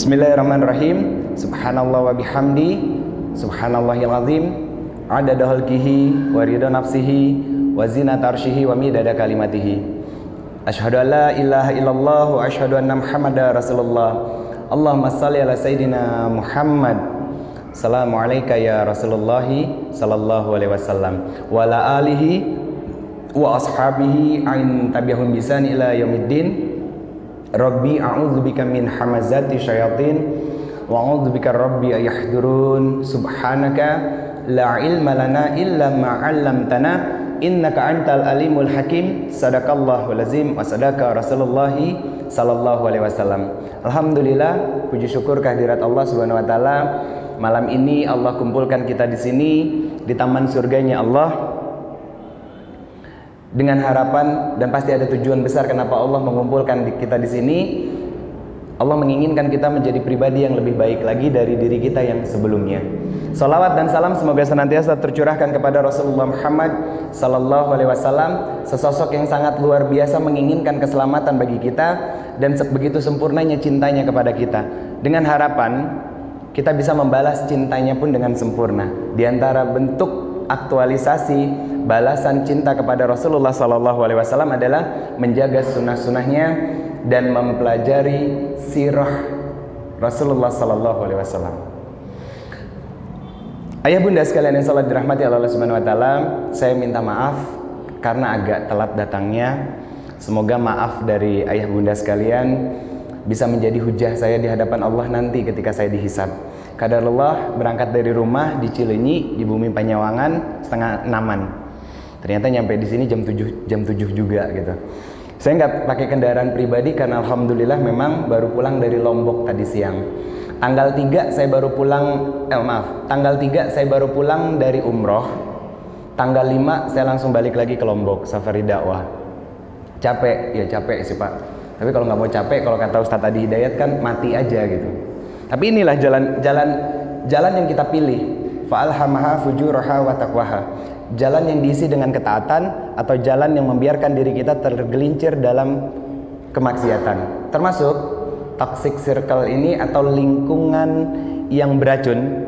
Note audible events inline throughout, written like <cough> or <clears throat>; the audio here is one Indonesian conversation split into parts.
Bismillahirrahmanirrahim. Subhanallah wa bihamdi. Subhanallahil azim. Adada halkihi wa ridha nafsihi wa zinata arsyihi wa midada kalimatihi. Asyhadu an la ilaha illallah wa asyhadu anna Muhammadar Rasulullah. Allahumma salli ala sayyidina Muhammad. Assalamu alayka ya Rasulullah sallallahu alaihi wasallam wa ala alihi wa ashabihi ain tabi'ahum bisan ila yaumiddin. Rabbi a'udzubika min hamazati syayatin wa a'udzubika rabbi ayahdurun subhanaka la ilma lana illa ma 'allamtana innaka antal alimul hakim. Sadaqallahu lazim wa sadaqa rasulullah sallallahu alaihi wasallam. Alhamdulillah puji syukur kehadirat Allah subhanahu wa taala. Malam ini Allah kumpulkan kita di sini di taman surganya Allah dengan harapan dan pasti ada tujuan besar kenapa Allah mengumpulkan kita di sini. Allah menginginkan kita menjadi pribadi yang lebih baik lagi dari diri kita yang sebelumnya. Salawat dan salam semoga senantiasa tercurahkan kepada Rasulullah Muhammad Sallallahu Alaihi Wasallam, sesosok yang sangat luar biasa menginginkan keselamatan bagi kita dan begitu sempurnanya cintanya kepada kita. Dengan harapan kita bisa membalas cintanya pun dengan sempurna. Di antara bentuk aktualisasi balasan cinta kepada Rasulullah Sallallahu Alaihi Wasallam adalah menjaga sunnah-sunnahnya dan mempelajari sirah Rasulullah Sallallahu Alaihi Wasallam. Ayah bunda sekalian yang salat dirahmati Allah Subhanahu Wa Taala, saya minta maaf karena agak telat datangnya. Semoga maaf dari ayah bunda sekalian bisa menjadi hujah saya di hadapan Allah nanti ketika saya dihisab. Kadarullah berangkat dari rumah di Cilenyi di bumi Panyawangan setengah enaman. Ternyata nyampe di sini jam 7 jam 7 juga gitu. Saya nggak pakai kendaraan pribadi karena alhamdulillah memang baru pulang dari Lombok tadi siang. Tanggal 3 saya baru pulang eh maaf, tanggal 3 saya baru pulang dari umroh. Tanggal 5 saya langsung balik lagi ke Lombok safari dakwah. Capek, ya capek sih Pak. Tapi kalau nggak mau capek, kalau kata Ustadz Adi Hidayat kan mati aja gitu. Tapi inilah jalan jalan jalan yang kita pilih. Fa'alhamaha fujuraha wa taqwaha jalan yang diisi dengan ketaatan atau jalan yang membiarkan diri kita tergelincir dalam kemaksiatan. Termasuk toxic circle ini atau lingkungan yang beracun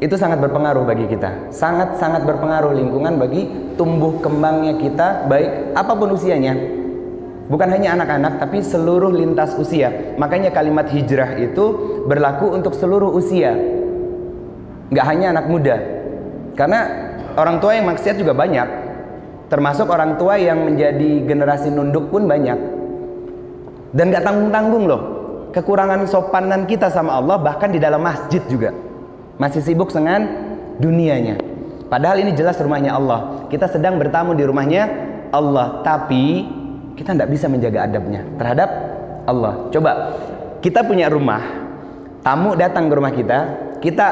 itu sangat berpengaruh bagi kita. Sangat-sangat berpengaruh lingkungan bagi tumbuh kembangnya kita baik apa pun usianya. Bukan hanya anak-anak tapi seluruh lintas usia. Makanya kalimat hijrah itu berlaku untuk seluruh usia. Nggak hanya anak muda. Karena orang tua yang maksiat juga banyak. Termasuk orang tua yang menjadi generasi nunduk pun banyak. Dan gak tanggung-tanggung loh. Kekurangan sopanan kita sama Allah bahkan di dalam masjid juga. Masih sibuk dengan dunianya. Padahal ini jelas rumahnya Allah. Kita sedang bertamu di rumahnya Allah. Tapi kita tidak bisa menjaga adabnya terhadap Allah. Coba kita punya rumah tamu datang ke rumah kita kita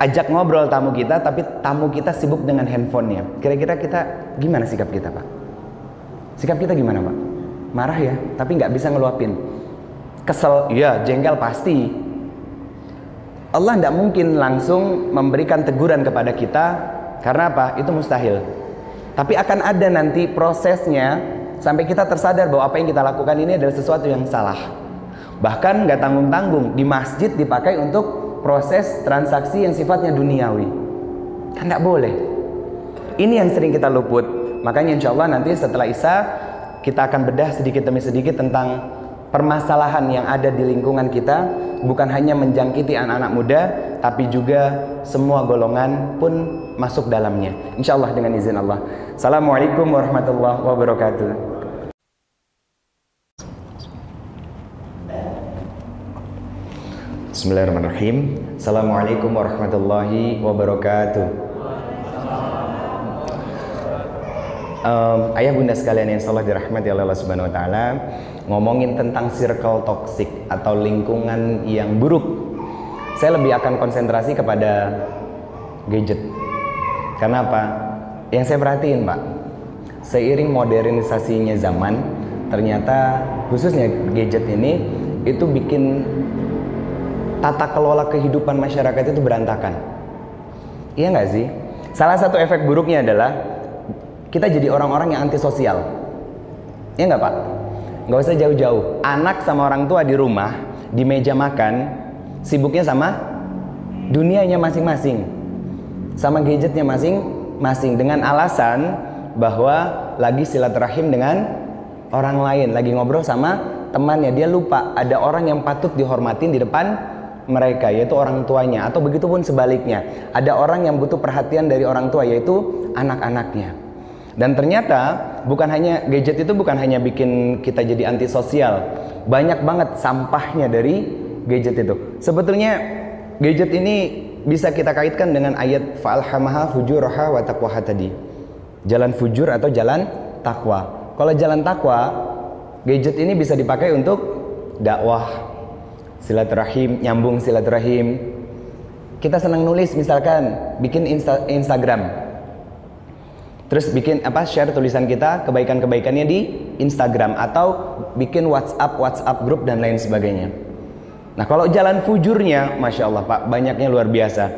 ajak ngobrol tamu kita tapi tamu kita sibuk dengan handphonenya. Kira-kira kita gimana sikap kita pak? Sikap kita gimana pak? Marah ya tapi nggak bisa ngeluapin. Kesel iya jengkel pasti. Allah tidak mungkin langsung memberikan teguran kepada kita karena apa? Itu mustahil. Tapi akan ada nanti prosesnya sampai kita tersadar bahwa apa yang kita lakukan ini adalah sesuatu yang salah. Bahkan nggak tanggung-tanggung di masjid dipakai untuk proses transaksi yang sifatnya duniawi. Kan tidak boleh. Ini yang sering kita luput. Makanya insya Allah nanti setelah Isa kita akan bedah sedikit demi sedikit tentang permasalahan yang ada di lingkungan kita. Bukan hanya menjangkiti anak-anak muda tapi juga semua golongan pun masuk dalamnya insya Allah dengan izin Allah Assalamualaikum warahmatullahi wabarakatuh Bismillahirrahmanirrahim. Assalamualaikum warahmatullahi wabarakatuh. Um, ayah bunda sekalian yang salah dirahmati oleh Allah Subhanahu Wa Taala, ngomongin tentang circle toxic atau lingkungan yang buruk. Saya lebih akan konsentrasi kepada gadget. Karena apa? Yang saya perhatiin, Pak, seiring modernisasinya zaman, ternyata khususnya gadget ini itu bikin tata kelola kehidupan masyarakat itu berantakan. Iya nggak sih? Salah satu efek buruknya adalah kita jadi orang-orang yang antisosial. Iya nggak Pak? Nggak usah jauh-jauh. Anak sama orang tua di rumah di meja makan sibuknya sama dunianya masing-masing, sama gadgetnya masing-masing dengan alasan bahwa lagi silaturahim dengan orang lain, lagi ngobrol sama temannya. Dia lupa ada orang yang patut dihormatin di depan mereka yaitu orang tuanya atau begitu pun sebaliknya. Ada orang yang butuh perhatian dari orang tua yaitu anak-anaknya. Dan ternyata bukan hanya gadget itu bukan hanya bikin kita jadi antisosial. Banyak banget sampahnya dari gadget itu. Sebetulnya gadget ini bisa kita kaitkan dengan ayat fa'alhamaha fujuraha wa taqwaha tadi. Jalan fujur atau jalan takwa. Kalau jalan takwa, gadget ini bisa dipakai untuk dakwah, silaturahim, nyambung silaturahim. Kita senang nulis misalkan bikin Insta Instagram Terus bikin apa share tulisan kita kebaikan-kebaikannya di Instagram atau bikin WhatsApp WhatsApp grup dan lain sebagainya. Nah kalau jalan fujurnya, masya Allah Pak, banyaknya luar biasa.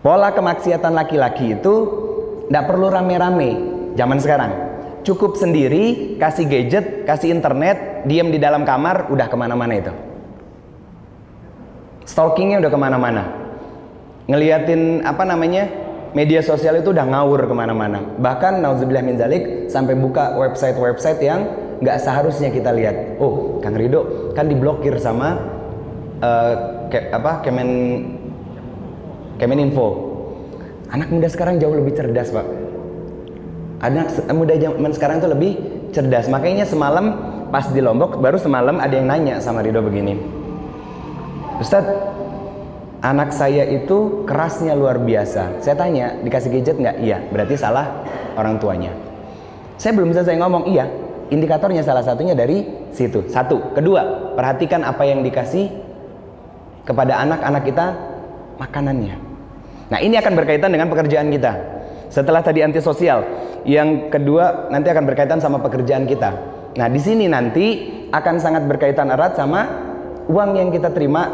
Pola kemaksiatan laki-laki itu tidak perlu rame-rame zaman sekarang. Cukup sendiri, kasih gadget, kasih internet, diam di dalam kamar, udah ke mana-mana itu. Stalkingnya udah ke mana-mana. Ngeliatin apa namanya media sosial itu udah ngawur ke mana-mana. Bahkan nauzubillah min sampai buka website-website yang nggak seharusnya kita lihat. Oh, Kang Rido kan diblokir sama uh, ke, apa Kemen Kemeninfo. Anak muda sekarang jauh lebih cerdas, Pak. Anak muda zaman sekarang itu lebih cerdas. Makanya semalam pas di Lombok baru semalam ada yang nanya sama Rido begini. Ustadz, anak saya itu kerasnya luar biasa. Saya tanya, dikasih gadget nggak? Iya, berarti salah orang tuanya. Saya belum selesai ngomong, iya. Indikatornya salah satunya dari situ. Satu. Kedua, perhatikan apa yang dikasih kepada anak-anak kita makanannya. Nah, ini akan berkaitan dengan pekerjaan kita. Setelah tadi antisosial, yang kedua nanti akan berkaitan sama pekerjaan kita. Nah, di sini nanti akan sangat berkaitan erat sama uang yang kita terima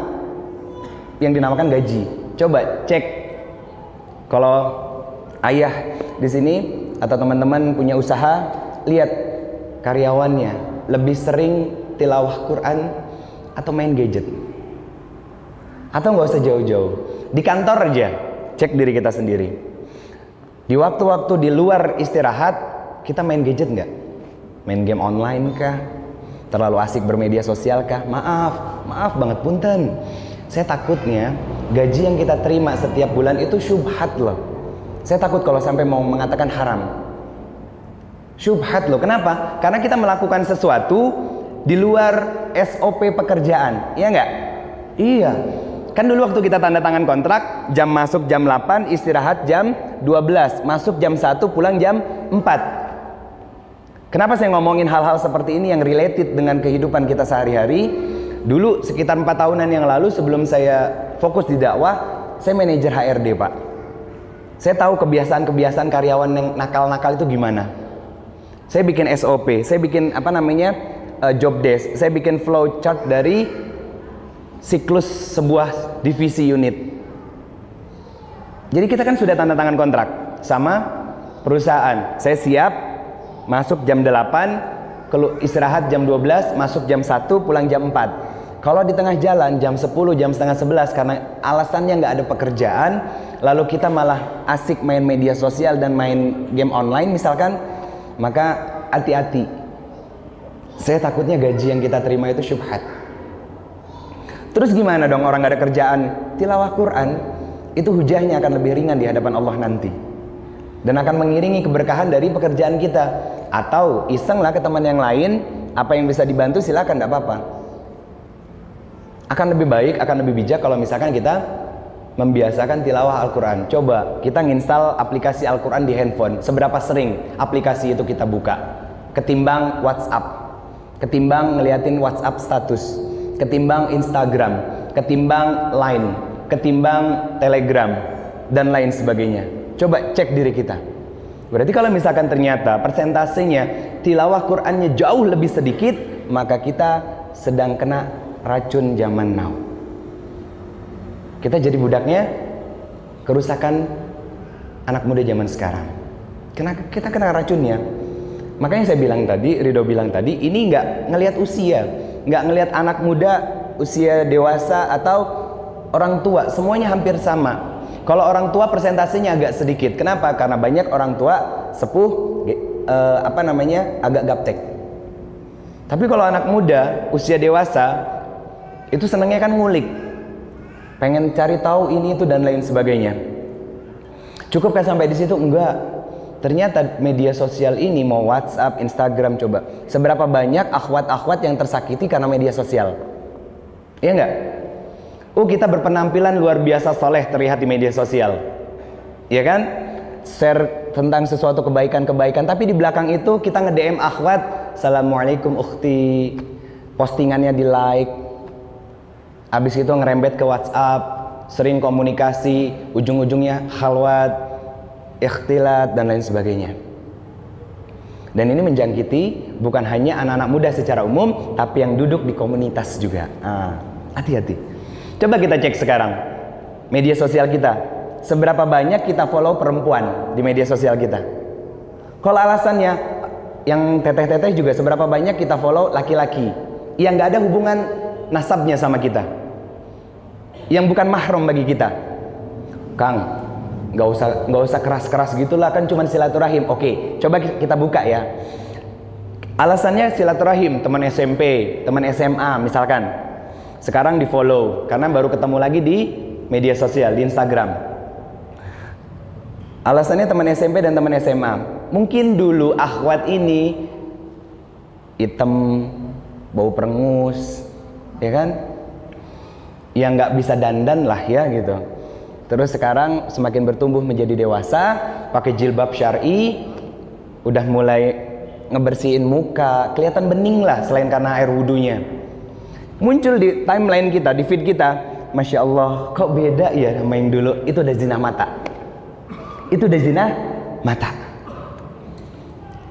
yang dinamakan gaji. Coba cek kalau ayah di sini atau teman-teman punya usaha, lihat karyawannya lebih sering tilawah Quran atau main gadget. Atau nggak usah jauh-jauh, di kantor aja cek diri kita sendiri. Di waktu-waktu di luar istirahat kita main gadget nggak? Main game online kah? Terlalu asik bermedia sosial kah? Maaf, maaf banget punten saya takutnya gaji yang kita terima setiap bulan itu syubhat loh. Saya takut kalau sampai mau mengatakan haram. Syubhat loh. Kenapa? Karena kita melakukan sesuatu di luar SOP pekerjaan. Iya nggak? Iya. Kan dulu waktu kita tanda tangan kontrak, jam masuk jam 8, istirahat jam 12, masuk jam 1, pulang jam 4. Kenapa saya ngomongin hal-hal seperti ini yang related dengan kehidupan kita sehari-hari? Dulu sekitar empat tahunan yang lalu sebelum saya fokus di dakwah, saya manajer HRD pak. Saya tahu kebiasaan-kebiasaan karyawan yang nakal-nakal itu gimana. Saya bikin SOP, saya bikin apa namanya uh, job desk, saya bikin flow chart dari siklus sebuah divisi unit. Jadi kita kan sudah tanda tangan kontrak sama perusahaan. Saya siap masuk jam 8, istirahat jam 12, masuk jam 1, pulang jam 4 kalau di tengah jalan jam 10, jam setengah 11 karena alasannya nggak ada pekerjaan, lalu kita malah asik main media sosial dan main game online misalkan, maka hati-hati. Saya takutnya gaji yang kita terima itu syubhat. Terus gimana dong orang nggak ada kerjaan? Tilawah Quran itu hujahnya akan lebih ringan di hadapan Allah nanti. Dan akan mengiringi keberkahan dari pekerjaan kita. Atau isenglah ke teman yang lain, apa yang bisa dibantu silakan, tidak apa-apa akan lebih baik, akan lebih bijak kalau misalkan kita membiasakan tilawah Al-Quran. Coba kita nginstal aplikasi Al-Quran di handphone. Seberapa sering aplikasi itu kita buka? Ketimbang WhatsApp, ketimbang ngeliatin WhatsApp status, ketimbang Instagram, ketimbang Line, ketimbang Telegram, dan lain sebagainya. Coba cek diri kita. Berarti kalau misalkan ternyata persentasenya tilawah Qurannya jauh lebih sedikit, maka kita sedang kena racun zaman now. Kita jadi budaknya kerusakan anak muda zaman sekarang. Kena, kita kena racunnya. Makanya saya bilang tadi, Ridho bilang tadi, ini nggak ngelihat usia, nggak ngelihat anak muda, usia dewasa atau orang tua, semuanya hampir sama. Kalau orang tua persentasenya agak sedikit. Kenapa? Karena banyak orang tua sepuh eh, apa namanya agak gaptek. Tapi kalau anak muda, usia dewasa, itu senangnya kan ngulik. Pengen cari tahu ini itu dan lain sebagainya. Cukup kan sampai di situ? Enggak. Ternyata media sosial ini mau WhatsApp, Instagram coba. Seberapa banyak akhwat-akhwat yang tersakiti karena media sosial? Iya enggak? Oh kita berpenampilan luar biasa soleh terlihat di media sosial. Iya kan? Share tentang sesuatu kebaikan-kebaikan. Tapi di belakang itu kita nge-DM akhwat. Assalamualaikum ukhti. Postingannya di Habis itu ngerembet ke WhatsApp. Sering komunikasi. Ujung-ujungnya khalwat. Ikhtilat dan lain sebagainya. Dan ini menjangkiti bukan hanya anak-anak muda secara umum, tapi yang duduk di komunitas juga. Ah, hati-hati. Coba kita cek sekarang media sosial kita. Seberapa banyak kita follow perempuan di media sosial kita? Kalau alasannya yang teteh-teteh juga seberapa banyak kita follow laki-laki yang nggak ada hubungan nasabnya sama kita, yang bukan mahram bagi kita. Kang, nggak usah nggak usah keras-keras gitulah kan cuma silaturahim. Oke, coba kita buka ya. Alasannya silaturahim, teman SMP, teman SMA misalkan sekarang di follow karena baru ketemu lagi di media sosial di Instagram. Alasannya teman SMP dan teman SMA. Mungkin dulu akhwat ini hitam, bau perengus, ya kan? Yang nggak bisa dandan lah ya gitu. Terus sekarang semakin bertumbuh menjadi dewasa, pakai jilbab syari, udah mulai ngebersihin muka, kelihatan bening lah selain karena air wudhunya muncul di timeline kita, di feed kita, masya Allah, kok beda ya sama yang dulu? Itu udah zina mata. Itu udah zina mata.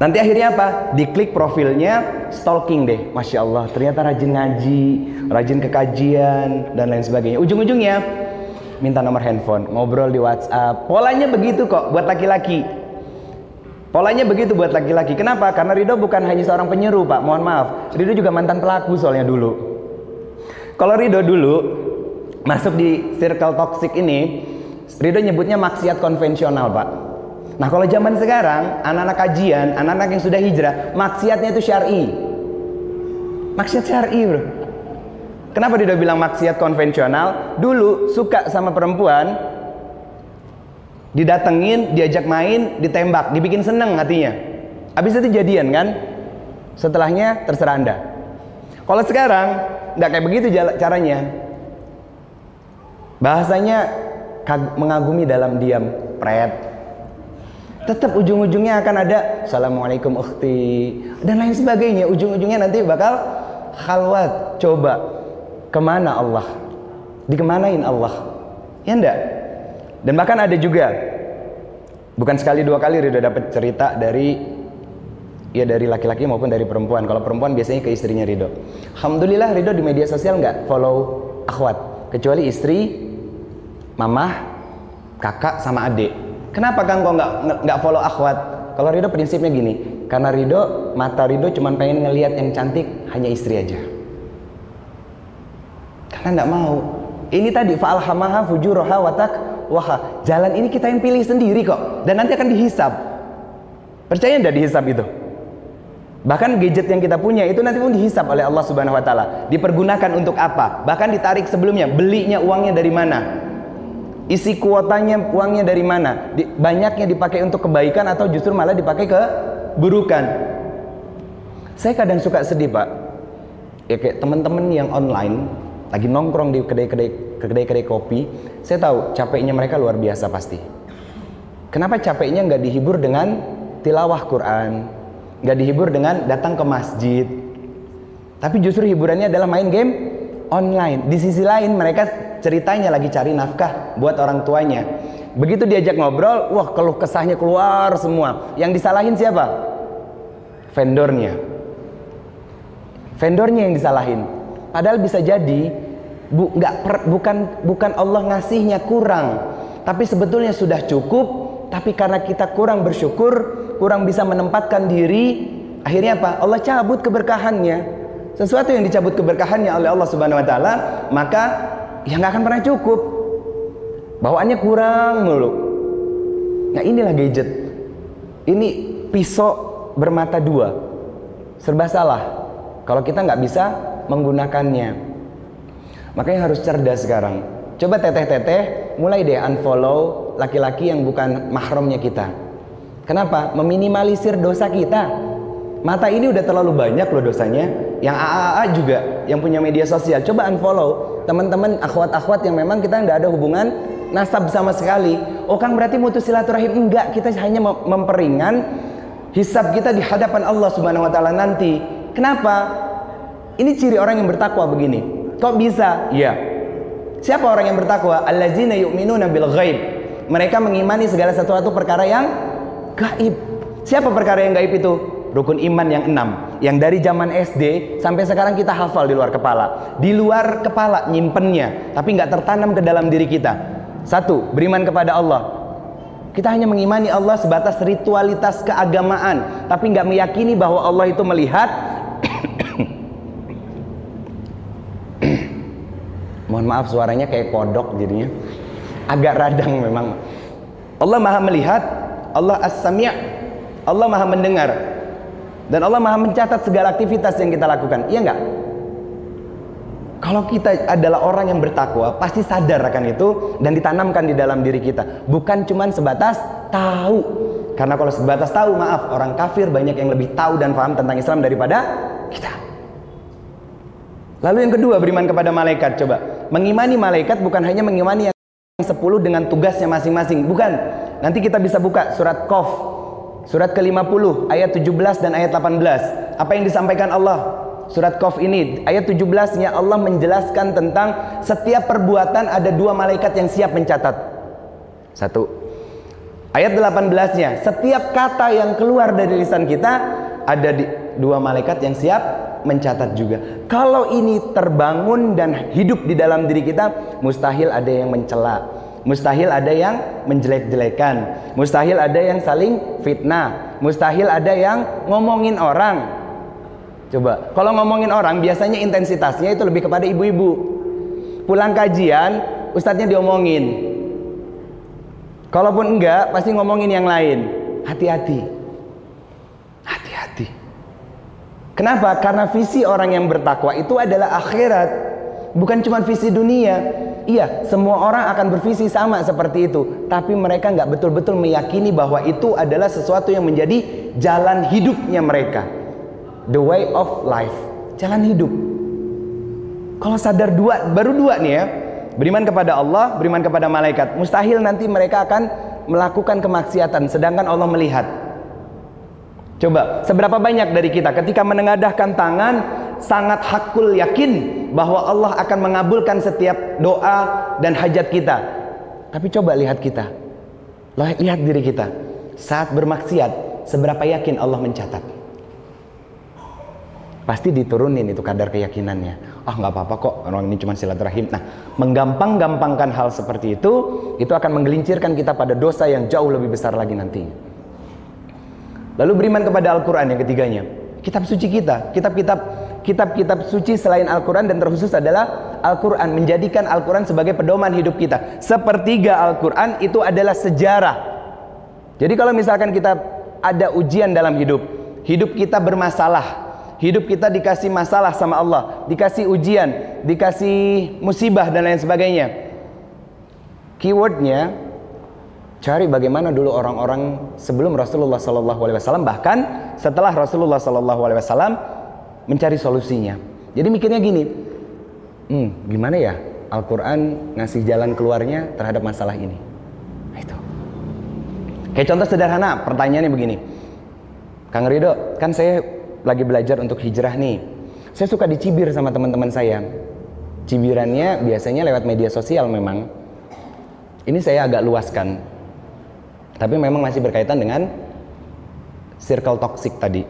Nanti akhirnya apa? Diklik profilnya, stalking deh. Masya Allah, ternyata rajin ngaji, rajin kekajian, dan lain sebagainya. Ujung-ujungnya, minta nomor handphone, ngobrol di WhatsApp. Polanya begitu kok buat laki-laki. Polanya begitu buat laki-laki. Kenapa? Karena Ridho bukan hanya seorang penyeru, Pak. Mohon maaf. Ridho juga mantan pelaku soalnya dulu. Kalau Ridho dulu masuk di circle toxic ini, Ridho nyebutnya maksiat konvensional, Pak. Nah, kalau zaman sekarang, anak-anak kajian, anak-anak yang sudah hijrah, maksiatnya itu syar'i. Maksiat syar'i, Bro. Kenapa Ridho bilang maksiat konvensional? Dulu suka sama perempuan, didatengin, diajak main, ditembak, dibikin seneng hatinya. Habis itu jadian kan? Setelahnya terserah Anda. Kalau sekarang nggak kayak begitu caranya. Bahasanya mengagumi dalam diam, pret. Tetap ujung-ujungnya akan ada Assalamualaikum ukhti dan lain sebagainya. Ujung-ujungnya nanti bakal khalwat. Coba ke mana Allah? Dikemanain Allah? Ya enggak? Dan bahkan ada juga bukan sekali dua kali udah dapat cerita dari ya dari laki-laki maupun dari perempuan. Kalau perempuan biasanya ke istrinya Ridho. Alhamdulillah Ridho di media sosial nggak follow akhwat, kecuali istri, mamah, kakak sama adik. Kenapa kang kok nggak nggak follow akhwat? Kalau Ridho prinsipnya gini, karena Ridho mata Ridho cuma pengen ngelihat yang cantik hanya istri aja. Karena nggak mau. Ini tadi fa'alhamaha fujuroha watak waha. Jalan ini kita yang pilih sendiri kok. Dan nanti akan dihisap. Percaya nggak dihisap itu? Bahkan gadget yang kita punya itu nanti pun dihisap oleh Allah Subhanahu wa taala. Dipergunakan untuk apa? Bahkan ditarik sebelumnya, belinya uangnya dari mana? Isi kuotanya uangnya dari mana? Di, banyaknya dipakai untuk kebaikan atau justru malah dipakai ke burukan? Saya kadang suka sedih, Pak. Ya kayak teman-teman yang online lagi nongkrong di kedai-kedai kedai-kedai kopi, saya tahu capeknya mereka luar biasa pasti. Kenapa capeknya nggak dihibur dengan tilawah Quran, nggak dihibur dengan datang ke masjid tapi justru hiburannya adalah main game online di sisi lain mereka ceritanya lagi cari nafkah buat orang tuanya. Begitu diajak ngobrol wah keluh kesahnya keluar semua. Yang disalahin siapa? Vendornya. Vendornya yang disalahin. Padahal bisa jadi bu, nggak per, bukan bukan Allah ngasihnya kurang. Tapi sebetulnya sudah cukup tapi karena kita kurang bersyukur kurang bisa menempatkan diri akhirnya apa? Allah cabut keberkahannya. Sesuatu yang dicabut keberkahannya oleh Allah Subhanahu wa taala, maka ya nggak akan pernah cukup. Bawaannya kurang mulu. Nah, inilah gadget. Ini pisau bermata dua. Serba salah. Kalau kita nggak bisa menggunakannya. Makanya harus cerdas sekarang. Coba teteh-teteh mulai deh unfollow laki-laki yang bukan mahramnya kita. Kenapa? Meminimalisir dosa kita. Mata ini udah terlalu banyak loh dosanya. Yang AAA juga yang punya media sosial. Coba unfollow teman-teman akhwat-akhwat yang memang kita nggak ada hubungan nasab sama sekali. Oh Kang berarti mutus silaturahim enggak. Kita hanya memperingan hisab kita di hadapan Allah Subhanahu wa taala nanti. Kenapa? Ini ciri orang yang bertakwa begini. Kok bisa? Iya. Siapa orang yang bertakwa? Allazina yu'minuna bil ghaib. Mereka mengimani segala sesuatu perkara yang gaib. Siapa perkara yang gaib itu? Rukun iman yang enam. Yang dari zaman SD sampai sekarang kita hafal di luar kepala. Di luar kepala nyimpennya, tapi nggak tertanam ke dalam diri kita. Satu, beriman kepada Allah. Kita hanya mengimani Allah sebatas ritualitas keagamaan, tapi nggak meyakini bahwa Allah itu melihat <coughs> mohon maaf suaranya kayak kodok jadinya agak radang memang Allah maha melihat Allah as-sami' Allah maha mendengar dan Allah maha mencatat segala aktivitas yang kita lakukan. Iya enggak kalau kita adalah orang yang bertakwa pasti sadar akan itu dan ditanamkan di dalam diri kita. Bukan cuma sebatas tahu. Karena kalau sebatas tahu maaf orang kafir banyak yang lebih tahu dan paham tentang Islam daripada kita. Lalu yang kedua beriman kepada malaikat. Coba. Mengimani malaikat bukan hanya mengimani yang 10 dengan tugasnya masing-masing, bukan. Nanti kita bisa buka surat Qaf surat ke-50 ayat 17 dan ayat 18. Apa yang disampaikan Allah? Surat Qaf ini ayat 17-nya Allah menjelaskan tentang setiap perbuatan ada dua malaikat yang siap mencatat. Satu. Ayat 18-nya, setiap kata yang keluar dari lisan kita ada di, dua malaikat yang siap mencatat juga. Kalau ini terbangun dan hidup di dalam diri kita, mustahil ada yang mencela. Mustahil ada yang menjelek-jelekan. Mustahil ada yang saling fitnah. Mustahil ada yang ngomongin orang. Coba, kalau ngomongin orang biasanya intensitasnya itu lebih kepada ibu-ibu. Pulang kajian, ustadznya diomongin. Kalaupun enggak, pasti ngomongin yang lain. Hati-hati. Kenapa? Karena visi orang yang bertakwa itu adalah akhirat, bukan cuma visi dunia. Iya, semua orang akan bervisi sama seperti itu, tapi mereka nggak betul-betul meyakini bahwa itu adalah sesuatu yang menjadi jalan hidupnya mereka. The way of life, jalan hidup. Kalau sadar dua, baru dua nih ya, beriman kepada Allah, beriman kepada malaikat. Mustahil nanti mereka akan melakukan kemaksiatan, sedangkan Allah melihat. Coba, seberapa banyak dari kita ketika menengadahkan tangan sangat hakul yakin bahwa Allah akan mengabulkan setiap doa dan hajat kita. Tapi coba lihat kita. Lihat diri kita. Saat bermaksiat, seberapa yakin Allah mencatat? Pasti diturunin itu kadar keyakinannya. Ah oh, nggak apa-apa kok, orang ini cuma silaturahim. Nah, menggampang-gampangkan hal seperti itu, itu akan menggelincirkan kita pada dosa yang jauh lebih besar lagi nantinya. Lalu beriman kepada Al-Quran yang ketiganya. Kitab suci kita, kitab-kitab kitab-kitab suci selain Al-Quran dan terkhusus adalah Al-Quran. Menjadikan Al-Quran sebagai pedoman hidup kita. Sepertiga Al-Quran itu adalah sejarah. Jadi kalau misalkan kita ada ujian dalam hidup, hidup kita bermasalah, hidup kita dikasih masalah sama Allah, dikasih ujian, dikasih musibah dan lain sebagainya. Keywordnya Cari bagaimana dulu orang-orang sebelum Rasulullah Wasallam bahkan setelah Rasulullah Wasallam mencari solusinya. Jadi mikirnya gini, hmm, gimana ya Al-Quran ngasih jalan keluarnya terhadap masalah ini. Nah, itu. Kayak contoh sederhana, pertanyaannya begini. Kang Rido, kan saya lagi belajar untuk hijrah nih. Saya suka dicibir sama teman-teman saya. Cibirannya biasanya lewat media sosial memang. Ini saya agak luaskan tapi memang masih berkaitan dengan circle toxic tadi.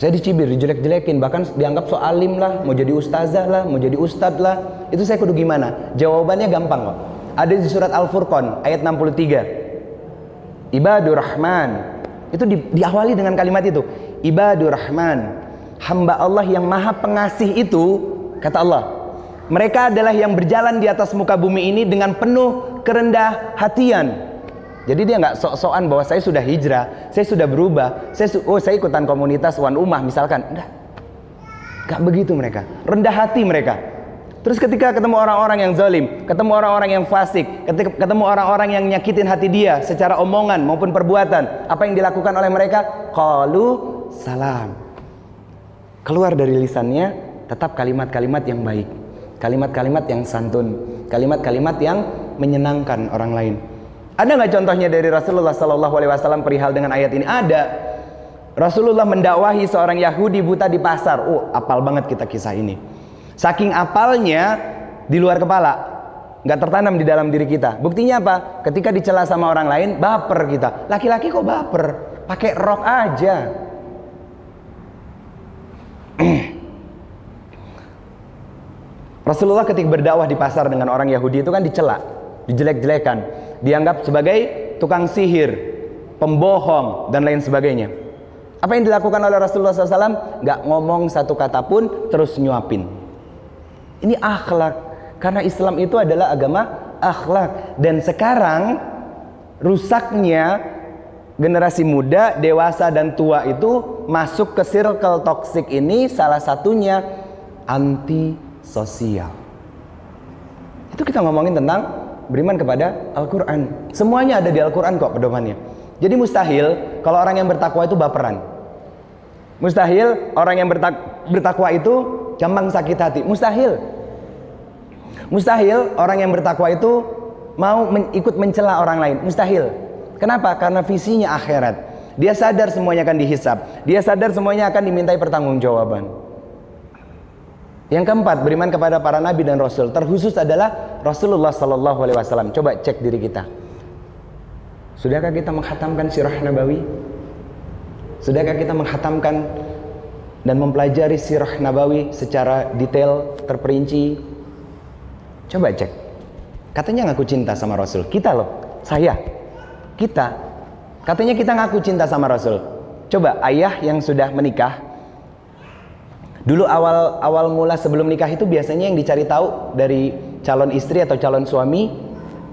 Saya dicibir, dijelek-jelekin, bahkan dianggap so alim lah, mau jadi ustazah lah, mau jadi ustad lah. Itu saya kudu gimana? Jawabannya gampang kok. Ada di surat Al-Furqan ayat 63. Ibadur Rahman. Itu di, diawali dengan kalimat itu. Ibadur Rahman. hamba Allah yang maha pengasih itu kata Allah mereka adalah yang berjalan di atas muka bumi ini dengan penuh kerendah hatian jadi dia nggak sok-sokan bahwa saya sudah hijrah, saya sudah berubah, saya su oh saya ikutan komunitas Wan Umah misalkan. Enggak. Begitu mereka. Rendah hati mereka. Terus ketika ketemu orang-orang yang zalim, ketemu orang-orang yang fasik, ketemu orang-orang yang nyakitin hati dia secara omongan maupun perbuatan, apa yang dilakukan oleh mereka? Qalu salam. Keluar dari lisannya tetap kalimat-kalimat yang baik, kalimat-kalimat yang santun, kalimat-kalimat yang menyenangkan orang lain. Ada nggak contohnya dari Rasulullah Sallallahu Alaihi Wasallam perihal dengan ayat ini? Ada. Rasulullah mendakwahi seorang Yahudi buta di pasar. Oh, apal banget kita kisah ini. Saking apalnya di luar kepala, nggak tertanam di dalam diri kita. Buktinya apa? Ketika dicela sama orang lain, baper kita. Laki-laki kok baper? Pakai rok aja. <clears throat> Rasulullah ketika berdakwah di pasar dengan orang Yahudi itu kan dicela, dijelek-jelekan dianggap sebagai tukang sihir, pembohong dan lain sebagainya. Apa yang dilakukan oleh Rasulullah SAW? Gak ngomong satu kata pun, terus nyuapin. Ini akhlak. Karena Islam itu adalah agama akhlak. Dan sekarang rusaknya generasi muda, dewasa dan tua itu masuk ke circle toxic ini salah satunya anti sosial. Itu kita ngomongin tentang beriman kepada Al-Quran. Semuanya ada di Al-Quran kok pedomannya. Jadi mustahil kalau orang yang bertakwa itu baperan. Mustahil orang yang bertak bertakwa itu gampang sakit hati. Mustahil. Mustahil orang yang bertakwa itu mau men ikut mencela orang lain. Mustahil. Kenapa? Karena visinya akhirat. Dia sadar semuanya akan dihisap. Dia sadar semuanya akan dimintai pertanggungjawaban. Yang keempat, beriman kepada para nabi dan rasul. Terkhusus adalah Rasulullah sallallahu alaihi wasallam. Coba cek diri kita. Sudahkah kita menghatamkan sirah nabawi? Sudahkah kita menghatamkan dan mempelajari sirah nabawi secara detail, terperinci? Coba cek. Katanya ngaku cinta sama Rasul. Kita loh, saya. Kita. Katanya kita ngaku cinta sama Rasul. Coba ayah yang sudah menikah Dulu awal awal mula sebelum nikah itu biasanya yang dicari tahu dari calon istri atau calon suami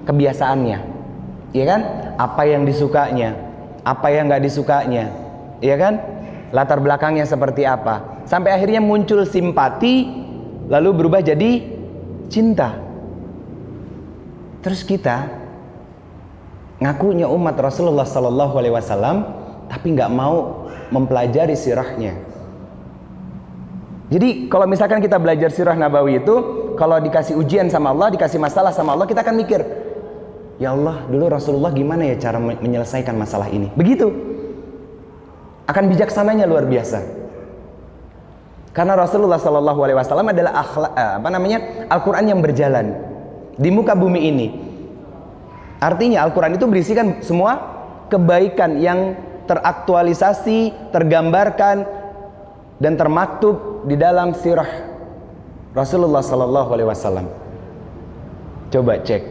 kebiasaannya, ya kan? Apa yang disukanya, apa yang nggak disukanya, ya kan? Latar belakangnya seperti apa? Sampai akhirnya muncul simpati, lalu berubah jadi cinta. Terus kita ngakunya umat Rasulullah Sallallahu Alaihi Wasallam, tapi nggak mau mempelajari sirahnya jadi kalau misalkan kita belajar sirah nabawi itu, kalau dikasih ujian sama Allah, dikasih masalah sama Allah, kita akan mikir, ya Allah, dulu Rasulullah gimana ya cara menyelesaikan masalah ini? Begitu. Akan bijaksananya luar biasa. Karena Rasulullah Shallallahu Alaihi Wasallam adalah akhlak, eh, apa namanya Al-Quran yang berjalan di muka bumi ini. Artinya Al-Quran itu berisikan semua kebaikan yang teraktualisasi, tergambarkan, dan termaktub di dalam sirah Rasulullah Sallallahu Alaihi Wasallam. Coba cek.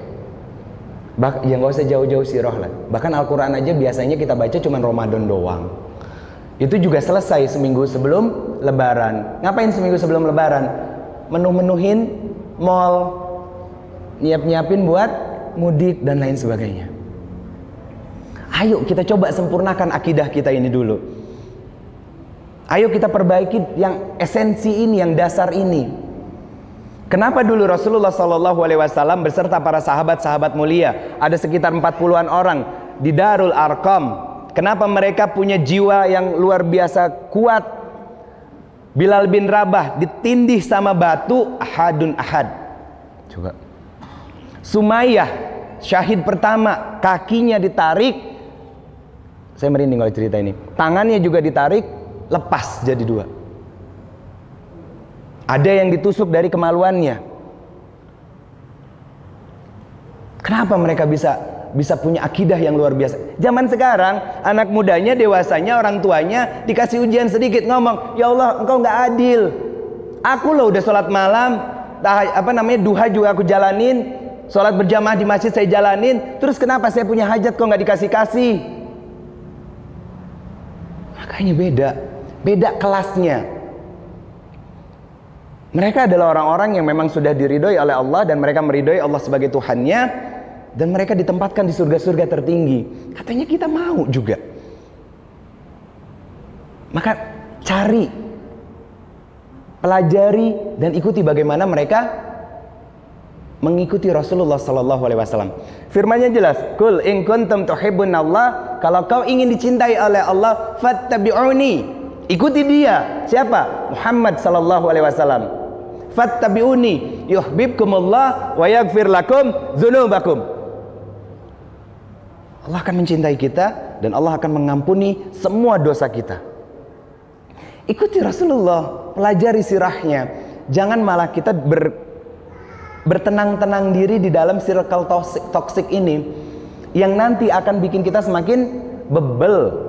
Bah, ya nggak usah jauh-jauh sirah lah. Bahkan Al-Quran aja biasanya kita baca cuma Ramadan doang. Itu juga selesai seminggu sebelum Lebaran. Ngapain seminggu sebelum Lebaran? Menuh-menuhin mall, nyiap-nyiapin buat mudik dan lain sebagainya. Ayo kita coba sempurnakan akidah kita ini dulu. Ayo kita perbaiki yang esensi ini, yang dasar ini. Kenapa dulu Rasulullah Shallallahu Alaihi Wasallam beserta para sahabat-sahabat mulia ada sekitar 40-an orang di Darul Arqam. Kenapa mereka punya jiwa yang luar biasa kuat? Bilal bin Rabah ditindih sama batu ahadun ahad. Coba. Sumayyah syahid pertama kakinya ditarik. Saya merinding kalau cerita ini. Tangannya juga ditarik, lepas jadi dua. Ada yang ditusuk dari kemaluannya. Kenapa mereka bisa bisa punya akidah yang luar biasa? Zaman sekarang anak mudanya, dewasanya, orang tuanya dikasih ujian sedikit ngomong, "Ya Allah, engkau nggak adil. Aku loh udah sholat malam, apa namanya duha juga aku jalanin, sholat berjamaah di masjid saya jalanin. Terus kenapa saya punya hajat kok nggak dikasih kasih?" Makanya beda beda kelasnya Mereka adalah orang-orang yang memang sudah diridhoi oleh Allah dan mereka meridhoi Allah sebagai Tuhannya dan mereka ditempatkan di surga-surga tertinggi. Katanya kita mau juga. Maka cari, pelajari dan ikuti bagaimana mereka mengikuti Rasulullah sallallahu alaihi wasallam. Firman-Nya jelas, "Kul in kuntum Allah, kalau kau ingin dicintai oleh Allah, fattabi'uni." Ikuti dia. Siapa? Muhammad sallallahu alaihi wasallam fattabi'uni yuhibbukumullah wa yaghfir lakum dzunubakum. Allah akan mencintai kita dan Allah akan mengampuni semua dosa kita. Ikuti Rasulullah, pelajari sirahnya. Jangan malah kita ber, bertenang-tenang diri di dalam circle toxic ini yang nanti akan bikin kita semakin bebel.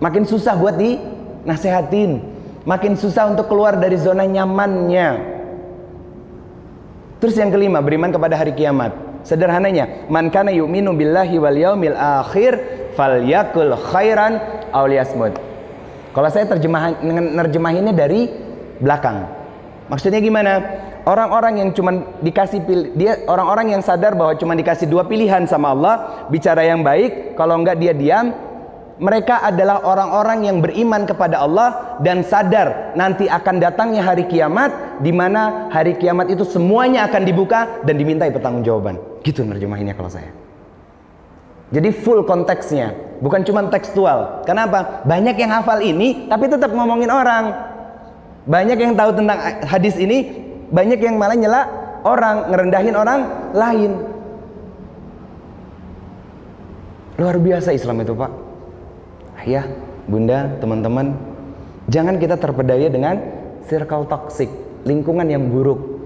Makin susah buat di nasehatin makin susah untuk keluar dari zona nyamannya. Terus yang kelima, beriman kepada hari kiamat. Sederhananya, man kana yu'minu billahi wal yaumil akhir falyakul khairan aw. Kalau saya terjemahan nerjemahinnya dari belakang. Maksudnya gimana? Orang-orang yang cuma dikasih dia orang-orang yang sadar bahwa cuma dikasih dua pilihan sama Allah, bicara yang baik, kalau enggak dia diam, mereka adalah orang-orang yang beriman kepada Allah dan sadar nanti akan datangnya hari kiamat di mana hari kiamat itu semuanya akan dibuka dan dimintai pertanggungjawaban. Gitu nerjemahinnya kalau saya. Jadi full konteksnya, bukan cuma tekstual. Kenapa? Banyak yang hafal ini tapi tetap ngomongin orang. Banyak yang tahu tentang hadis ini, banyak yang malah nyela orang, ngerendahin orang lain. Luar biasa Islam itu, Pak ayah, bunda, teman-teman, jangan kita terpedaya dengan circle toxic, lingkungan yang buruk.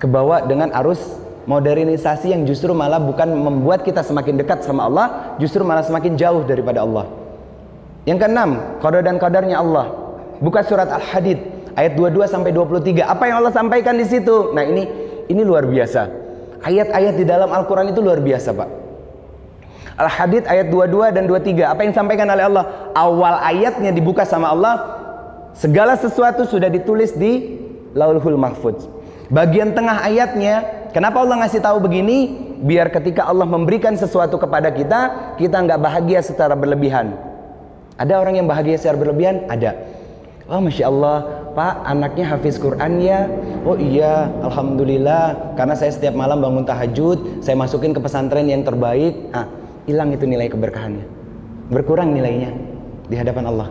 Kebawa dengan arus modernisasi yang justru malah bukan membuat kita semakin dekat sama Allah, justru malah semakin jauh daripada Allah. Yang keenam, qada dan qadarnya Allah. Buka surat Al-Hadid ayat 22 sampai 23. Apa yang Allah sampaikan di situ? Nah, ini ini luar biasa. Ayat-ayat di dalam Al-Qur'an itu luar biasa, Pak. Al-Hadid ayat 22 dan 23. Apa yang disampaikan oleh Allah? Awal ayatnya dibuka sama Allah. Segala sesuatu sudah ditulis di Laulhul Mahfuz. Bagian tengah ayatnya, kenapa Allah ngasih tahu begini? Biar ketika Allah memberikan sesuatu kepada kita, kita nggak bahagia secara berlebihan. Ada orang yang bahagia secara berlebihan? Ada. Oh Masya Allah, Pak anaknya hafiz Quran ya? Oh iya, Alhamdulillah. Karena saya setiap malam bangun tahajud, saya masukin ke pesantren yang terbaik. Ah, hilang itu nilai keberkahannya. Berkurang nilainya di hadapan Allah.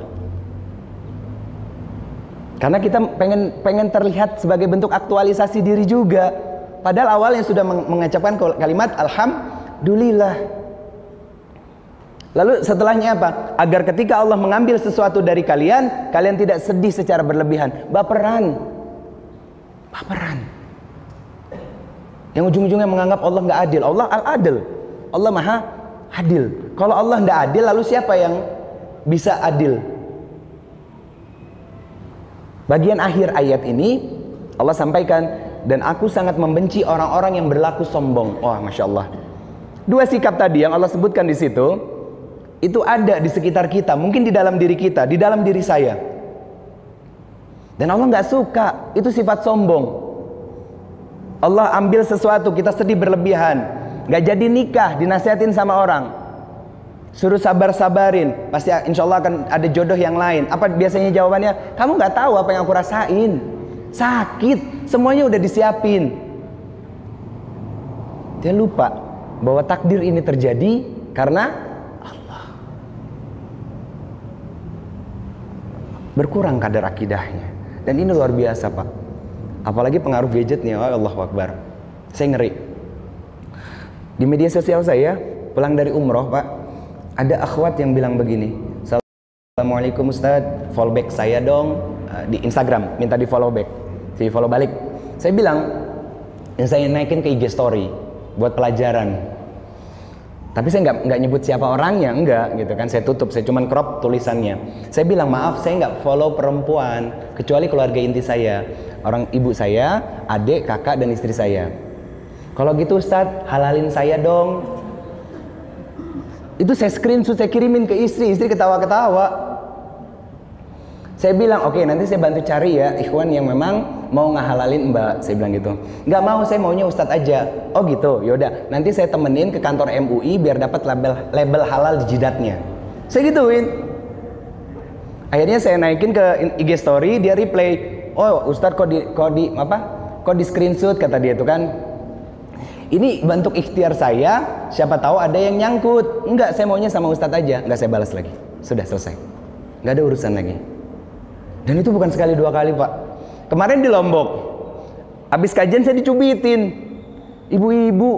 Karena kita pengen pengen terlihat sebagai bentuk aktualisasi diri juga. Padahal awalnya sudah mengucapkan kalimat alhamdulillah. Lalu setelahnya apa? Agar ketika Allah mengambil sesuatu dari kalian kalian tidak sedih secara berlebihan. Baperan. Baperan. Yang ujung-ujungnya menganggap Allah nggak adil. Allah al-adil. Allah maha adil. Kalau Allah tidak adil, lalu siapa yang bisa adil? Bagian akhir ayat ini Allah sampaikan dan aku sangat membenci orang-orang yang berlaku sombong. Wah, masya Allah. Dua sikap tadi yang Allah sebutkan di situ itu ada di sekitar kita, mungkin di dalam diri kita, di dalam diri saya. Dan Allah nggak suka itu sifat sombong. Allah ambil sesuatu kita sedih berlebihan nggak jadi nikah dinasihatin sama orang. Suruh sabar-sabarin pasti insya Allah akan ada jodoh yang lain. Apa biasanya jawabannya? Kamu nggak tahu apa yang aku rasain. Sakit semuanya udah disiapin. Dia lupa bahwa takdir ini terjadi karena Allah. Berkurang kadar akidahnya. Dan ini luar biasa pak. Apalagi pengaruh gadgetnya Allah Akbar. Saya ngeri di media sosial saya, pulang dari umroh pak, ada akhwat yang bilang begini, Assalamualaikum Ustaz, follow back saya dong uh, di Instagram, minta di follow back, saya follow balik. Saya bilang, yang saya naikin ke IG story buat pelajaran. Tapi saya nggak nggak nyebut siapa orangnya, enggak gitu kan. Saya tutup, saya cuman crop tulisannya. Saya bilang maaf, saya nggak follow perempuan kecuali keluarga inti saya, orang ibu saya, adik, kakak dan istri saya. Kalau gitu Ustadz, halalin saya dong. Itu saya screenshot, saya kirimin ke istri, istri ketawa-ketawa. Saya bilang, oke okay, nanti saya bantu cari ya ikhwan yang memang mau ngahalalin mbak. Saya bilang gitu. Nggak mau, saya maunya ustadz aja. Oh gitu, yaudah. Nanti saya temenin ke kantor MUI biar dapat label label halal di jidatnya. Saya gituin. Akhirnya saya naikin ke IG story, dia replay. Oh ustadz kok di kok di apa? Kok di screenshot kata dia tuh kan. Ini bentuk ikhtiar saya, siapa tahu ada yang nyangkut. Enggak, saya maunya sama ustadz aja. Enggak saya balas lagi. Sudah selesai. Enggak ada urusan lagi. Dan itu bukan sekali dua kali pak. Kemarin di Lombok, habis kajian saya dicubitin. Ibu-ibu,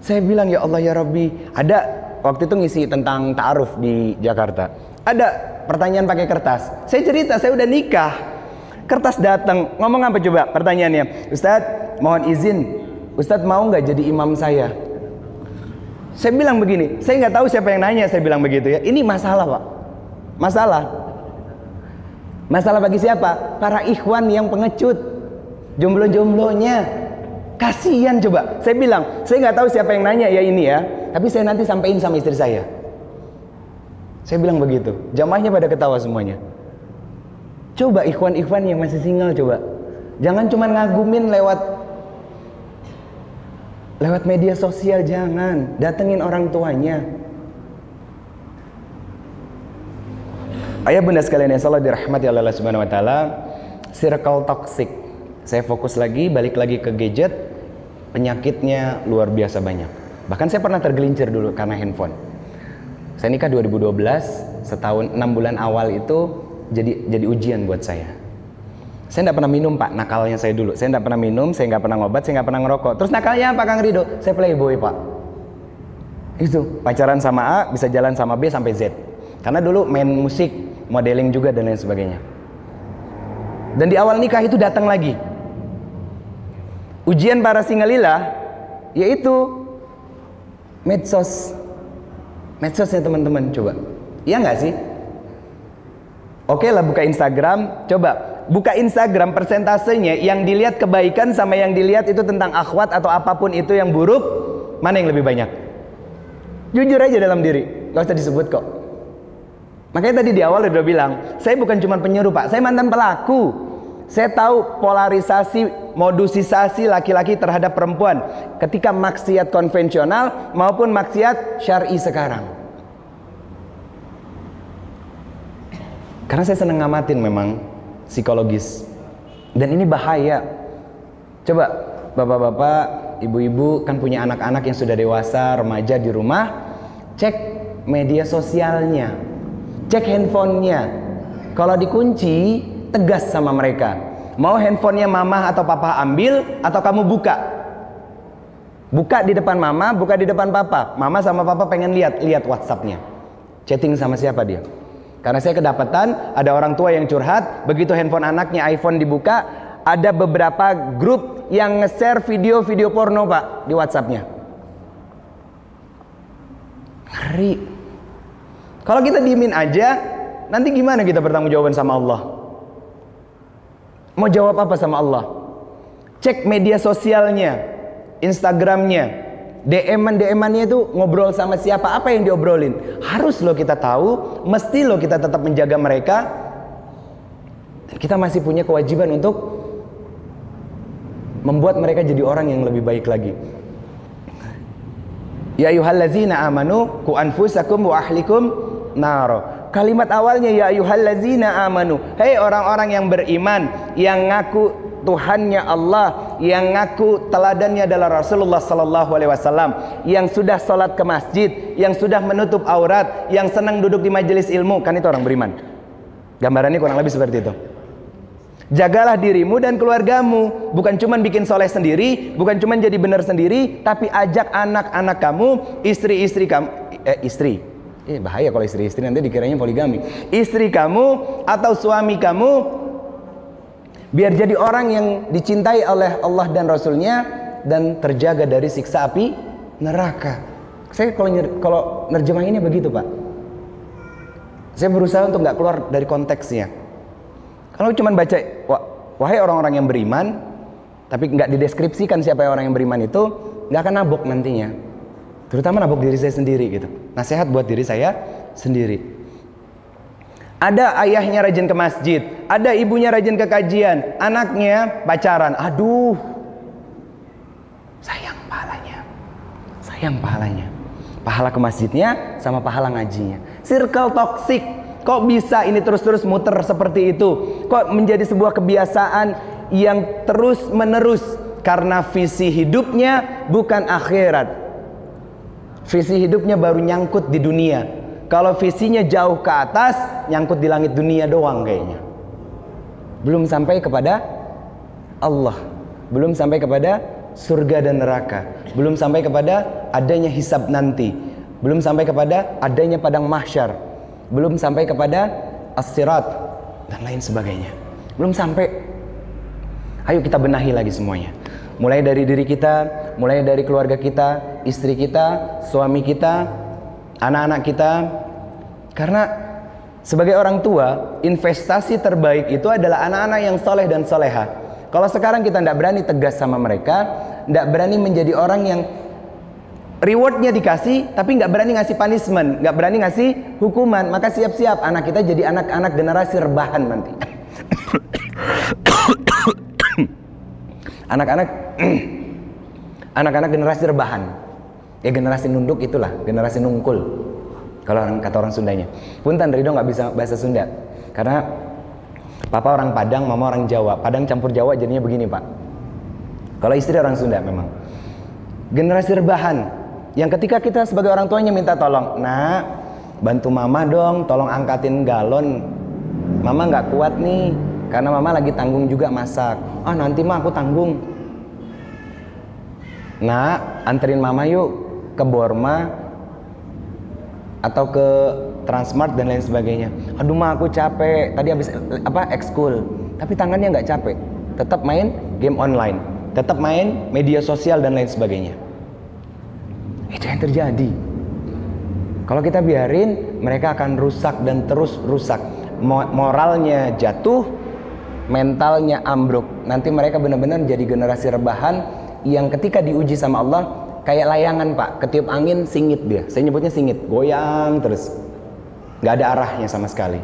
saya bilang ya Allah ya Rabbi. Ada waktu itu ngisi tentang ta'aruf di Jakarta. Ada pertanyaan pakai kertas. Saya cerita, saya udah nikah. Kertas datang, ngomong apa coba pertanyaannya? Ustadz, mohon izin. Ustadz mau nggak jadi imam saya? Saya bilang begini, saya nggak tahu siapa yang nanya. Saya bilang begitu ya. Ini masalah pak, masalah. Masalah bagi siapa? Para ikhwan yang pengecut. Jomblo-jomblonya. Kasihan coba. Saya bilang, saya nggak tahu siapa yang nanya ya ini ya. Tapi saya nanti sampaikan sama istri saya. Saya bilang begitu. Jamaahnya pada ketawa semuanya. Coba ikhwan-ikhwan yang masih single coba. Jangan cuma ngagumin lewat lewat media sosial jangan. Datengin orang tuanya. Ayah bunda sekalian yang salah dirahmati Allah Subhanahu wa taala, circle toxic. Saya fokus lagi, balik lagi ke gadget, penyakitnya luar biasa banyak. Bahkan saya pernah tergelincir dulu karena handphone. Saya nikah 2012, setahun enam bulan awal itu jadi jadi ujian buat saya. Saya tidak pernah minum pak, nakalnya saya dulu. Saya tidak pernah minum, saya nggak pernah ngobat, saya nggak pernah ngerokok. Terus nakalnya apa Kang Rido? Saya playboy pak. Itu pacaran sama A bisa jalan sama B sampai Z. Karena dulu main musik, modeling juga dan lain sebagainya. Dan di awal nikah itu datang lagi. Ujian para singalila yaitu medsos. Medsosnya teman-teman coba. Iya nggak sih? Oke lah buka Instagram, coba buka Instagram persentasenya yang dilihat kebaikan sama yang dilihat itu tentang akhwat atau apa pun itu yang buruk, mana yang lebih banyak? Jujur aja dalam diri, gak usah disebut kok. Makanya tadi di awal udah bilang, saya bukan cuma penyuruh pak, saya mantan pelaku. Saya tahu polarisasi, modusisasi laki-laki terhadap perempuan ketika maksiat konvensional maupun maksiat syar'i sekarang. Karena saya seneng ngamatin memang psikologis. Dan ini bahaya. Coba bapak-bapak, ibu-ibu kan punya anak-anak yang sudah dewasa, remaja di rumah, cek media sosialnya, cek handphonenya. Kalau dikunci, tegas sama mereka. Mau handphonenya mama atau papa ambil atau kamu buka. Buka di depan mama, buka di depan papa. Mama sama papa pengen lihat, lihat WhatsAppnya. Chatting sama siapa dia? Karena saya kedapatan ada orang tua yang curhat, begitu handphone anaknya iPhone dibuka, ada beberapa grup yang nge-share video-video porno pak di WhatsAppnya. Ngeri. Kalau kita diemin aja, nanti gimana kita bertanggung jawaban sama Allah? Mau jawab apa sama Allah? Cek media sosialnya, Instagramnya, DM-an DM-annya itu ngobrol sama siapa, apa yang diobrolin. Harus lo kita tahu, mesti lo kita tetap menjaga mereka. Dan kita masih punya kewajiban untuk membuat mereka jadi orang yang lebih baik lagi. Ya ayyuhallazina amanu ku anfusakum wa ahlikum naro. Kalimat awalnya ya ayyuhallazina amanu. Hei orang-orang yang beriman yang ngaku Tuhannya Allah yang ngaku teladannya adalah Rasulullah sallallahu alaihi wasallam yang sudah sholat ke masjid yang sudah menutup aurat yang senang duduk di majelis ilmu. Kan itu orang beriman. Gambarannya kurang lebih seperti itu. Jagalah dirimu dan keluargamu. Bukan cuma bikin soleh sendiri Bukan cuma jadi benar sendiri Tapi ajak anak-anak kamu Istri-istri kamu Eh istri. Eh bahaya kalau istri-istri nanti dikiranya poligami. Istri kamu atau suami kamu biar jadi orang yang dicintai oleh Allah dan Rasulnya dan terjaga dari siksa api neraka. Saya kalau kalau nerjemahinnya begitu pak. Saya berusaha untuk nggak keluar dari konteksnya. Kalau cuma baca wah, wahai orang-orang yang beriman tapi nggak dideskripsikan siapa orang yang beriman itu nggak akan nabok nantinya. Terutama nabok diri saya sendiri gitu. Nasihat buat diri saya sendiri Ada ayahnya rajin ke masjid, ada ibunya rajin ke kajian, anaknya pacaran. Aduh. Sayang pahalanya. Sayang pahalanya. Pahala ke masjidnya sama pahala ngajinya. Circle toxic. Kok bisa ini terus-terus muter seperti itu? Kok menjadi sebuah kebiasaan yang terus menerus karena visi hidupnya bukan akhirat. Visi hidupnya baru nyangkut di dunia, kalau visinya jauh ke atas, nyangkut di langit dunia doang kayaknya. Belum sampai kepada Allah. Belum sampai kepada surga dan neraka. Belum sampai kepada adanya hisab nanti. Belum sampai kepada adanya padang mahsyar. Belum sampai kepada as-sirat dan lain sebagainya. Belum sampai. Ayo kita benahi lagi semuanya. Mulai dari diri kita, mulai dari keluarga kita, istri kita, suami kita, anak-anak kita. Karena sebagai orang tua investasi terbaik itu adalah anak-anak yang soleh dan soleha. Kalau sekarang kita tidak berani tegas sama mereka tidak berani menjadi orang yang rewardnya dikasih tapi nggak berani ngasih punishment nggak berani ngasih hukuman maka siap-siap anak kita jadi anak-anak generasi rebahan nanti. <coughs> Anak-anak <coughs> anak-anak generasi rebahan ya generasi nunduk itulah generasi nungkul. Kalau orang kata orang Sundanya. Punten Ridho nggak bisa bahasa Sunda. Karena papa orang Padang mama orang Jawa. Padang campur Jawa jadinya begini pak. Kalau istri orang Sunda memang. Generasi rebahan. Yang ketika kita sebagai orang tuanya minta tolong nah bantu mama dong tolong angkatin galon. Mama nggak kuat nih karena mama lagi tanggung juga masak. Ah nanti mah aku tanggung. Nah anterin mama yuk ke Borma atau ke Transmart dan lain sebagainya. Aduh mah aku capek. Tadi habis apa ekskul. Tapi tangannya nggak capek. Tetap main game online. Tetap main media sosial dan lain sebagainya. Itu yang terjadi. Kalau kita biarin, mereka akan rusak dan terus rusak. Moralnya jatuh, mentalnya ambruk. Nanti mereka benar-benar jadi generasi rebahan yang ketika diuji sama Allah kayak layangan pak. Ketiup angin singit dia. Saya nyebutnya singit. Goyang terus. Nggak ada arahnya sama sekali.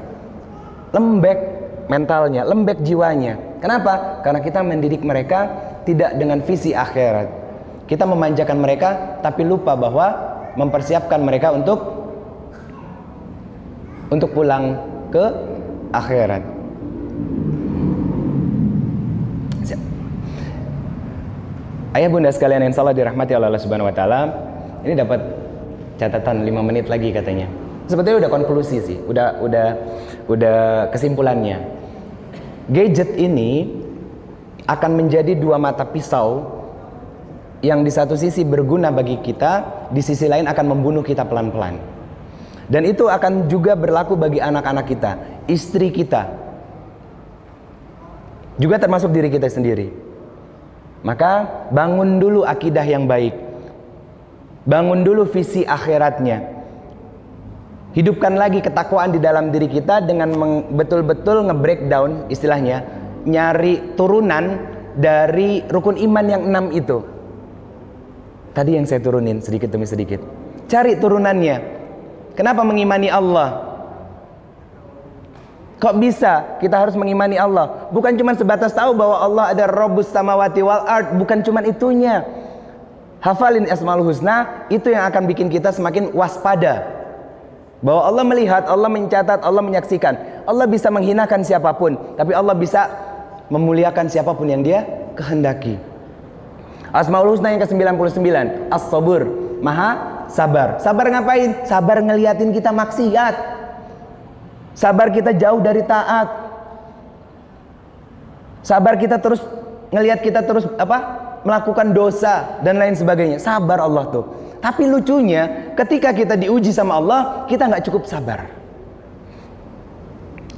Lembek mentalnya lembek jiwanya. Kenapa? Karena kita mendidik mereka tidak dengan visi akhirat. Kita memanjakan mereka tapi lupa bahwa mempersiapkan mereka untuk untuk pulang ke akhirat Ayah bunda sekalian yang salah dirahmati Allah Subhanahu wa taala, ini dapat catatan 5 menit lagi katanya. Sebetulnya udah konklusi sih, udah udah udah kesimpulannya. Gadget ini akan menjadi dua mata pisau yang di satu sisi berguna bagi kita, di sisi lain akan membunuh kita pelan-pelan. Dan itu akan juga berlaku bagi anak-anak kita, istri kita. Juga termasuk diri kita sendiri. Maka bangun dulu akidah yang baik. Bangun dulu visi akhiratnya. Hidupkan lagi ketakwaan di dalam diri kita dengan betul-betul nge-breakdown istilahnya, nyari turunan dari rukun iman yang enam itu. Tadi yang saya turunin sedikit demi sedikit. Cari turunannya. Kenapa mengimani Allah? Kok bisa kita harus mengimani Allah? Bukan cuma sebatas tahu bahwa Allah ada Rabbus samawati wal ard, bukan cuma itunya. Hafalin Asmaul Husna itu yang akan bikin kita semakin waspada. Bahwa Allah melihat, Allah mencatat, Allah menyaksikan. Allah bisa menghinakan siapa pun, tapi Allah bisa memuliakan siapa pun yang dia kehendaki. Asmaul Husna yang ke-99, As-Sabur, Maha sabar. Sabar ngapain? Sabar ngeliatin kita maksiat. Sabar kita jauh dari taat. Sabar kita terus ngelihat kita terus apa? melakukan dosa dan lain sebagainya. Sabar Allah tuh. Tapi lucunya ketika kita diuji sama Allah, kita nggak cukup sabar.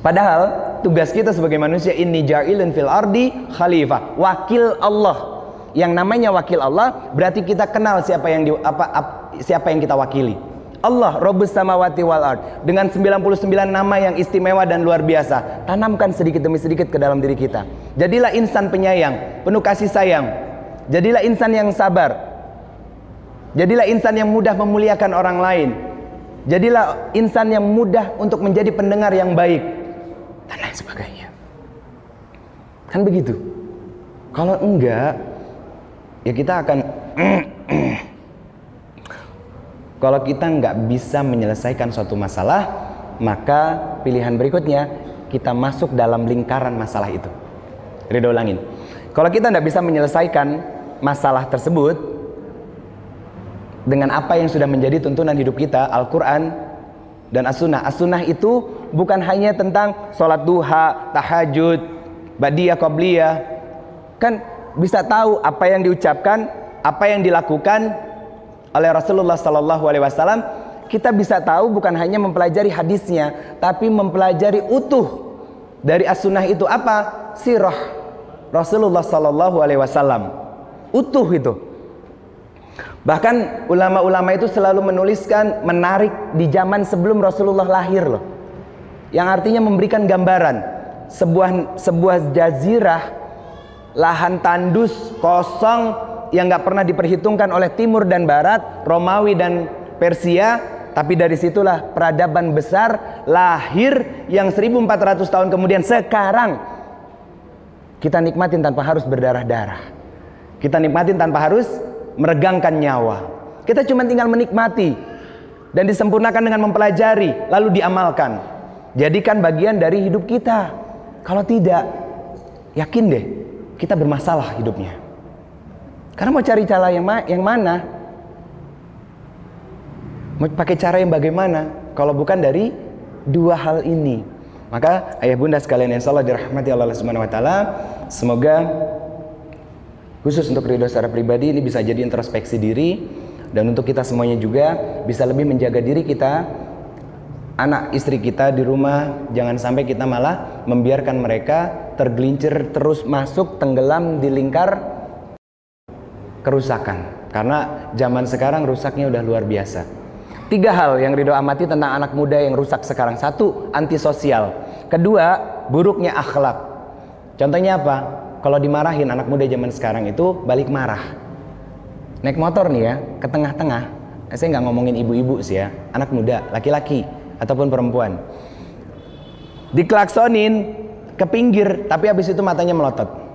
Padahal tugas kita sebagai manusia ini ja'ilun fil ardi khalifah, wakil Allah. Yang namanya wakil Allah berarti kita kenal siapa yang di, apa, apa siapa yang kita wakili. Allah Rabbus samawati wal ard dengan 99 nama yang istimewa dan luar biasa. Tanamkan sedikit demi sedikit ke dalam diri kita. Jadilah insan penyayang, penuh kasih sayang. Jadilah insan yang sabar. Jadilah insan yang mudah memuliakan orang lain. Jadilah insan yang mudah untuk menjadi pendengar yang baik dan lain sebagainya. Kan begitu. Kalau enggak, ya kita akan <clears throat> kalau kita nggak bisa menyelesaikan suatu masalah, maka pilihan berikutnya kita masuk dalam lingkaran masalah itu. Ridho ulangin. Kalau kita nggak bisa menyelesaikan masalah tersebut dengan apa yang sudah menjadi tuntunan hidup kita, Al-Quran dan As-Sunnah. As-Sunnah itu bukan hanya tentang sholat duha, tahajud, badiyah, qobliyah. Kan bisa tahu apa yang diucapkan, apa yang dilakukan oleh Rasulullah Sallallahu Alaihi Wasallam kita bisa tahu bukan hanya mempelajari hadisnya tapi mempelajari utuh dari as-sunnah itu apa? Sirah Rasulullah Sallallahu Alaihi Wasallam. Utuh itu. Bahkan ulama-ulama itu selalu menuliskan menarik di zaman sebelum Rasulullah lahir loh. Yang artinya memberikan gambaran sebuah sebuah jazirah lahan tandus kosong yang nggak pernah diperhitungkan oleh timur dan barat, Romawi dan Persia, tapi dari situlah peradaban besar lahir yang 1400 tahun kemudian sekarang kita nikmatin tanpa harus berdarah-darah. Kita nikmatin tanpa harus meregangkan nyawa. Kita cuma tinggal menikmati dan disempurnakan dengan mempelajari lalu diamalkan. Jadikan bagian dari hidup kita. Kalau tidak, yakin deh kita bermasalah hidupnya. Karena mau cari cara yang, ma yang mana? Mau pakai cara yang bagaimana? Kalau bukan dari dua hal ini. Maka ayah bunda sekalian yang salah dirahmati Allah Subhanahu wa taala, semoga khusus untuk ridho secara pribadi ini bisa jadi introspeksi diri dan untuk kita semuanya juga bisa lebih menjaga diri kita anak istri kita di rumah jangan sampai kita malah membiarkan mereka tergelincir terus masuk tenggelam di lingkar kerusakan. Karena zaman sekarang rusaknya udah luar biasa. Tiga hal yang Ridho amati tentang anak muda yang rusak sekarang. Satu antisosial. Kedua buruknya akhlak. Contohnya apa? Kalau dimarahin anak muda zaman sekarang itu balik marah. Naik motor nih ya ke tengah-tengah. Saya nggak ngomongin ibu-ibu sih ya anak muda laki-laki ataupun perempuan. Diklaksonin ke pinggir tapi habis itu matanya melotot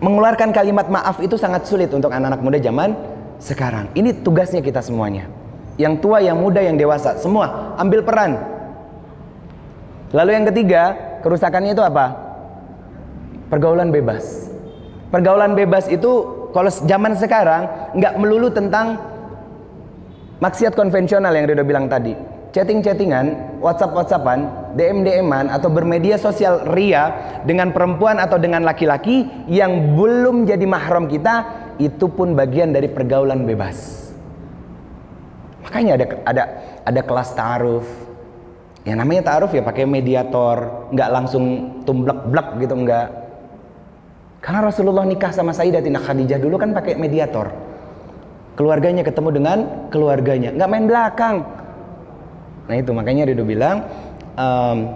mengeluarkan kalimat maaf itu sangat sulit untuk anak-anak muda zaman sekarang. Ini tugasnya kita semuanya. Yang tua, yang muda, yang dewasa, semua ambil peran. Lalu yang ketiga, kerusakannya itu apa? Pergaulan bebas. Pergaulan bebas itu kalau zaman sekarang nggak melulu tentang maksiat konvensional yang Ridho bilang tadi chatting-chattingan, WhatsApp-WhatsAppan, DM-DM-an atau bermedia sosial ria dengan perempuan atau dengan laki-laki yang belum jadi mahram kita, itu pun bagian dari pergaulan bebas. Makanya ada ada ada kelas ta'aruf. Yang namanya ta'aruf ya pakai mediator, nggak langsung tumblek-blek gitu enggak. Karena Rasulullah nikah sama Sayyidatina Khadijah dulu kan pakai mediator. Keluarganya ketemu dengan keluarganya, nggak main belakang Nah itu makanya Ridho bilang um,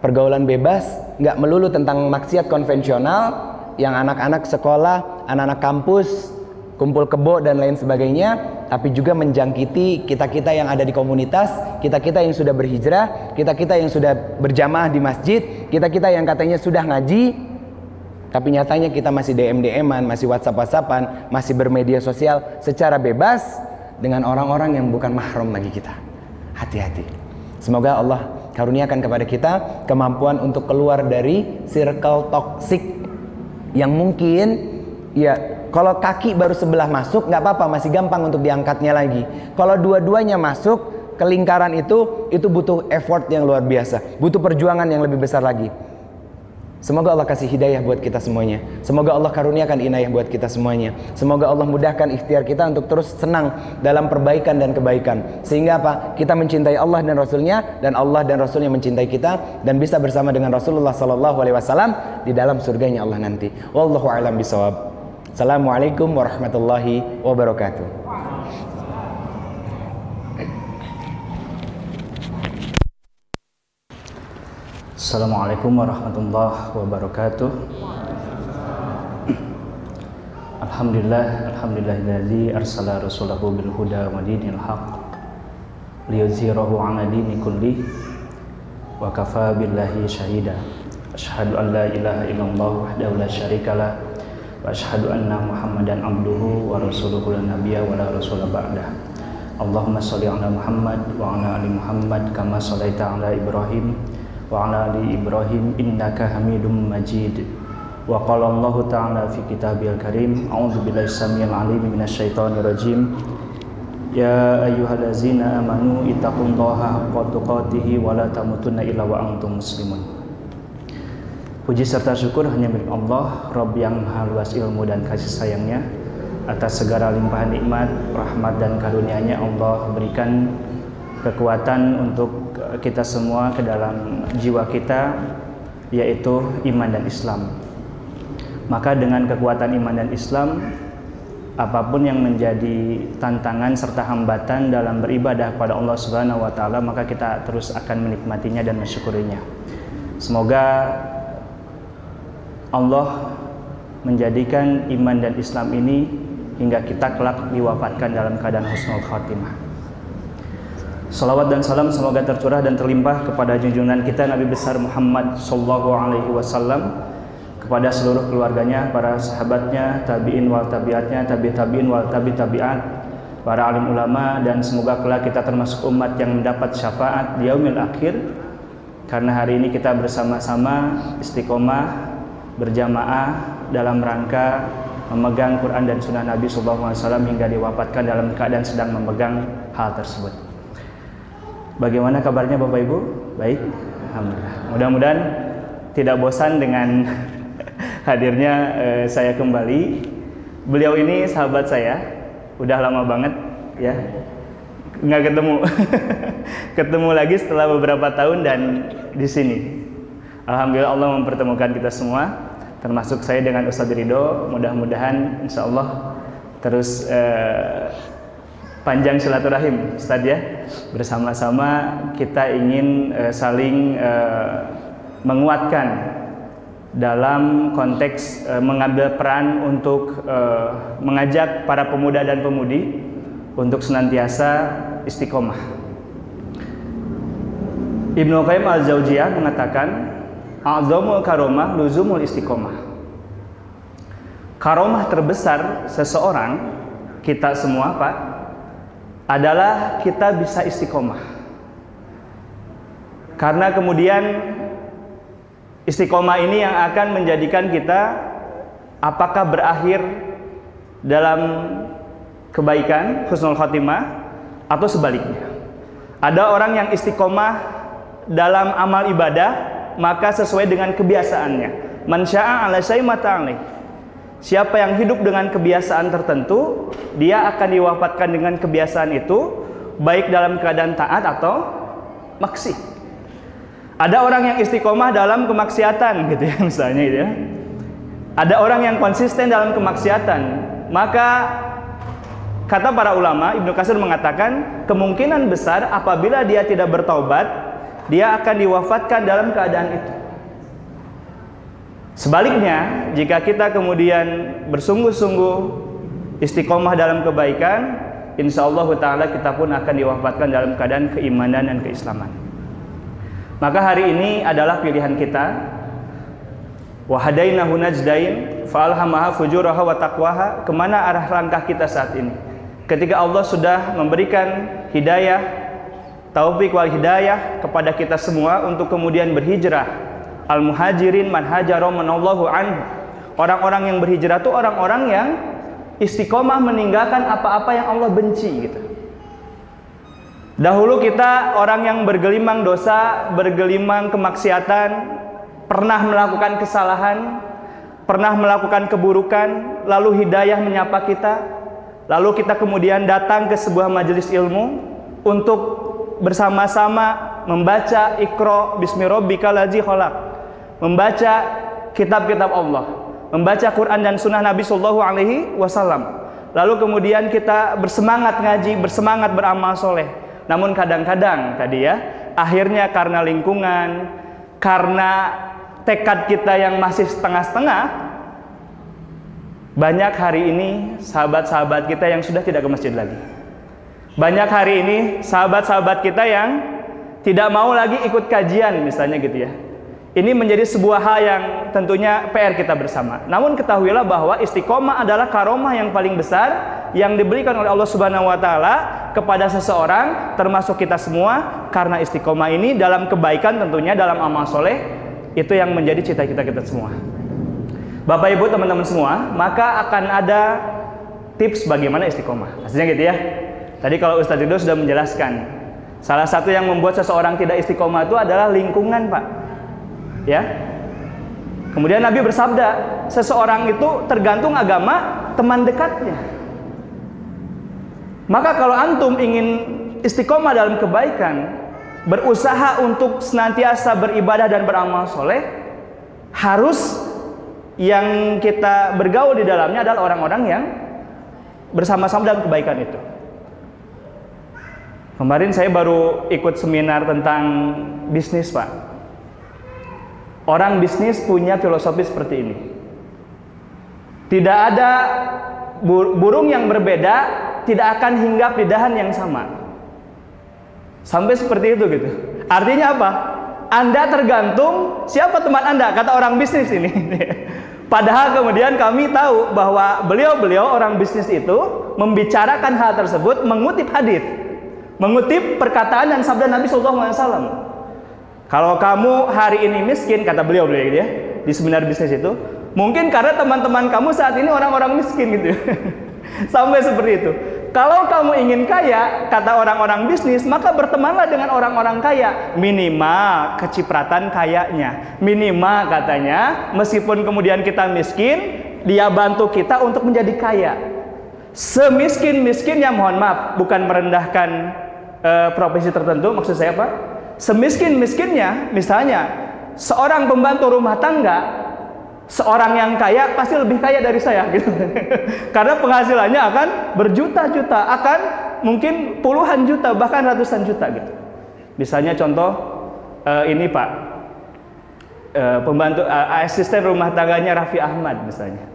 pergaulan bebas nggak melulu tentang maksiat konvensional yang anak-anak sekolah, anak-anak kampus, kumpul kebo dan lain sebagainya, tapi juga menjangkiti kita-kita yang ada di komunitas, kita-kita yang sudah berhijrah, kita-kita yang sudah berjamaah di masjid, kita-kita yang katanya sudah ngaji, tapi nyatanya kita masih DM-DM-an, masih WhatsApp-WhatsAppan, masih bermedia sosial secara bebas dengan orang-orang yang bukan mahram bagi kita. Hati-hati. Semoga Allah karuniakan kepada kita kemampuan untuk keluar dari circle toxic yang mungkin ya kalau kaki baru sebelah masuk nggak apa-apa masih gampang untuk diangkatnya lagi. Kalau dua-duanya masuk ke lingkaran itu itu butuh effort yang luar biasa, butuh perjuangan yang lebih besar lagi. Semoga Allah kasih hidayah buat kita semuanya. Semoga Allah karuniakan inayah buat kita semuanya. Semoga Allah mudahkan ikhtiar kita untuk terus senang dalam perbaikan dan kebaikan. Sehingga apa? Kita mencintai Allah dan Rasulnya dan Allah dan Rasulnya mencintai kita dan bisa bersama dengan Rasulullah Sallallahu Alaihi Wasallam di dalam surganya Allah nanti. Wallahu a'lam bisawab. Assalamualaikum warahmatullahi wabarakatuh. Assalamualaikum warahmatullahi wabarakatuh. Alhamdulillah Alhamdulillahilladzi arsala rasulahu bil huda wa dinil haq liyuzhirahu 'ala dini kulli wa kafa billahi syahida asyhadu an la ilaha illallah wahdahu la syarikalah wa asyhadu anna muhammadan abduhu wa rasuluhu la nabiyya wa la rasula ba'dah. Allahumma sholli ala Muhammad wa ala ali Muhammad kama shallaita ala Ibrahim ala ali Ibrahim innaka Hamidum Majid. Wa qala Allah ta'ala fi kitabil karim a'udzu billahi samil alim minasyaitonir rajim. Ya ayyuhallazina amanu ittaqullaha haqqa tuqatih wa la tamutunna illa wa antum muslimun. Puji serta syukur hanya milik Allah Rabb yang maha luas ilmu dan kasih sayangnya. Atas segala limpahan nikmat, rahmat dan karunia-Nya Allah berikan kekuatan untuk kita semua ke dalam jiwa kita yaitu iman dan Islam. Maka dengan kekuatan iman dan Islam apa pun yang menjadi tantangan serta hambatan dalam beribadah pada Allah Subhanahu wa taala maka kita terus akan menikmatinya dan mensyukurinya. Semoga Allah menjadikan iman dan Islam ini hingga kita kelak diwafatkan dalam keadaan husnul khatimah. Salawat dan salam semoga tercurah dan terlimpah kepada junjungan kita Nabi besar Muhammad sallallahu alaihi wasallam kepada seluruh keluarganya, para sahabatnya, tabi'in wal tabi'atnya, tabi' tabi'in wal tabi' tabi'at, para alim ulama dan semoga kelak kita termasuk umat yang mendapat syafaat di yaumil akhir karena hari ini kita bersama-sama istiqomah berjamaah dalam rangka memegang Quran dan Sunnah Nabi SAW hingga diwafatkan dalam keadaan sedang memegang hal tersebut. Bagaimana kabarnya Bapak Ibu? Baik, Alhamdulillah. Mudah-mudahan tidak bosan dengan <laughs> hadirnya eh, saya kembali. Beliau ini sahabat saya, udah lama banget ya, nggak ketemu, <laughs> ketemu lagi setelah beberapa tahun dan di sini. Alhamdulillah Allah mempertemukan kita semua termasuk saya dengan Ustadz Ridho mudah-mudahan insya Allah terus eh, panjang silaturahim Ustadz ya bersama-sama kita ingin eh, saling eh, menguatkan dalam konteks eh, mengambil peran untuk eh, mengajak para pemuda dan pemudi untuk senantiasa istiqomah Ibnu Qayyim al-Jauziyah mengatakan A'zamul karomah luzumul istiqomah. Karomah terbesar seseorang, kita semua Pak, adalah kita bisa istiqomah. Karena kemudian istiqomah ini yang akan menjadikan kita apakah berakhir dalam kebaikan, husnul khatimah, atau sebaliknya. Ada orang yang istiqomah dalam amal ibadah, maka sesuai dengan kebiasaannya. Man syaa 'ala Siapa yang hidup dengan kebiasaan tertentu, dia akan diwafatkan dengan kebiasaan itu baik dalam keadaan taat atau maksi. Ada orang yang istiqomah dalam kemaksiatan <laughs> gitu ya misalnya gitu ya. Ada orang yang konsisten dalam kemaksiatan, maka kata para ulama Ibnu Katsir mengatakan kemungkinan besar apabila dia tidak bertaubat dia akan diwafatkan dalam keadaan itu. Sebaliknya, jika kita kemudian bersungguh-sungguh istiqomah dalam kebaikan, insya Allah Ta'ala kita pun akan diwafatkan dalam keadaan keimanan dan keislaman. Maka hari ini adalah pilihan kita. Wahadainahu najdain fa'alhamaha fujuraha wa taqwaha. Ke mana arah langkah kita saat ini? Ketika Allah sudah memberikan hidayah taufik wal hidayah kepada kita semua untuk kemudian berhijrah. Al muhajirin man hajaro anhu. Orang-orang yang berhijrah itu orang-orang yang istiqomah meninggalkan apa-apa yang Allah benci gitu. Dahulu kita orang yang bergelimang dosa, bergelimang kemaksiatan, pernah melakukan kesalahan, pernah melakukan keburukan, lalu hidayah menyapa kita, lalu kita kemudian datang ke sebuah majelis ilmu untuk bersama-sama membaca Iqra bismi rabbikal ladzi khalaq. Membaca kitab-kitab Allah, membaca Quran dan sunnah Nabi sallallahu alaihi wasallam. Lalu kemudian kita bersemangat ngaji, bersemangat beramal soleh. Namun kadang-kadang tadi ya, akhirnya karena lingkungan, karena tekad kita yang masih setengah-setengah, banyak hari ini sahabat-sahabat kita yang sudah tidak ke masjid lagi Banyak hari ini sahabat-sahabat kita yang tidak mau lagi ikut kajian misalnya gitu ya. Ini menjadi sebuah hal yang tentunya PR kita bersama. Namun ketahuilah bahwa istiqomah adalah karomah yang paling besar yang diberikan oleh Allah Subhanahu wa taala kepada seseorang termasuk kita semua karena istiqomah ini dalam kebaikan tentunya dalam amal soleh itu yang menjadi cita-cita kita semua. Bapak Ibu teman-teman semua, maka akan ada tips bagaimana istiqomah. Pastinya gitu ya. Tadi kalau Ustadz Ridho sudah menjelaskan, salah satu yang membuat seseorang tidak istiqomah itu adalah lingkungan, Pak ya. Kemudian Nabi bersabda seseorang itu tergantung agama teman dekatnya. Maka kalau antum ingin istiqomah dalam kebaikan berusaha untuk senantiasa beribadah dan beramal soleh harus yang kita bergaul di dalamnya adalah orang-orang yang bersama-sama dalam kebaikan itu. Kemarin saya baru ikut seminar tentang bisnis pak Orang bisnis punya filosofi seperti ini. Tidak ada burung yang berbeda tidak akan hinggap di dahan yang sama. Sampai seperti itu gitu. Artinya apa? Anda tergantung siapa teman Anda, kata orang bisnis ini. <laughs> Padahal kemudian kami tahu bahwa beliau-beliau orang bisnis itu membicarakan hal tersebut mengutip hadis, mengutip perkataan dan sabda Nabi SAW. Kalau kamu hari ini miskin, kata beliau beliau gitu ya, di seminar bisnis itu, mungkin karena teman-teman kamu saat ini orang-orang miskin gitu. <laughs> Sampai seperti itu. Kalau kamu ingin kaya, kata orang-orang bisnis, maka bertemanlah dengan orang-orang kaya. Minimal kecipratan kayanya. Minimal katanya, meskipun kemudian kita miskin, dia bantu kita untuk menjadi kaya. Semiskin-miskinnya mohon maaf, bukan merendahkan uh, profesi tertentu, maksud saya apa? Semiskin-miskinnya misalnya seorang pembantu rumah tangga seorang yang kaya pasti lebih kaya dari saya gitu. <laughs> Karena penghasilannya akan berjuta-juta akan mungkin puluhan juta bahkan ratusan juta gitu. Misalnya contoh uh, ini pak. Uh, pembantu uh, asisten rumah tangganya Raffi Ahmad misalnya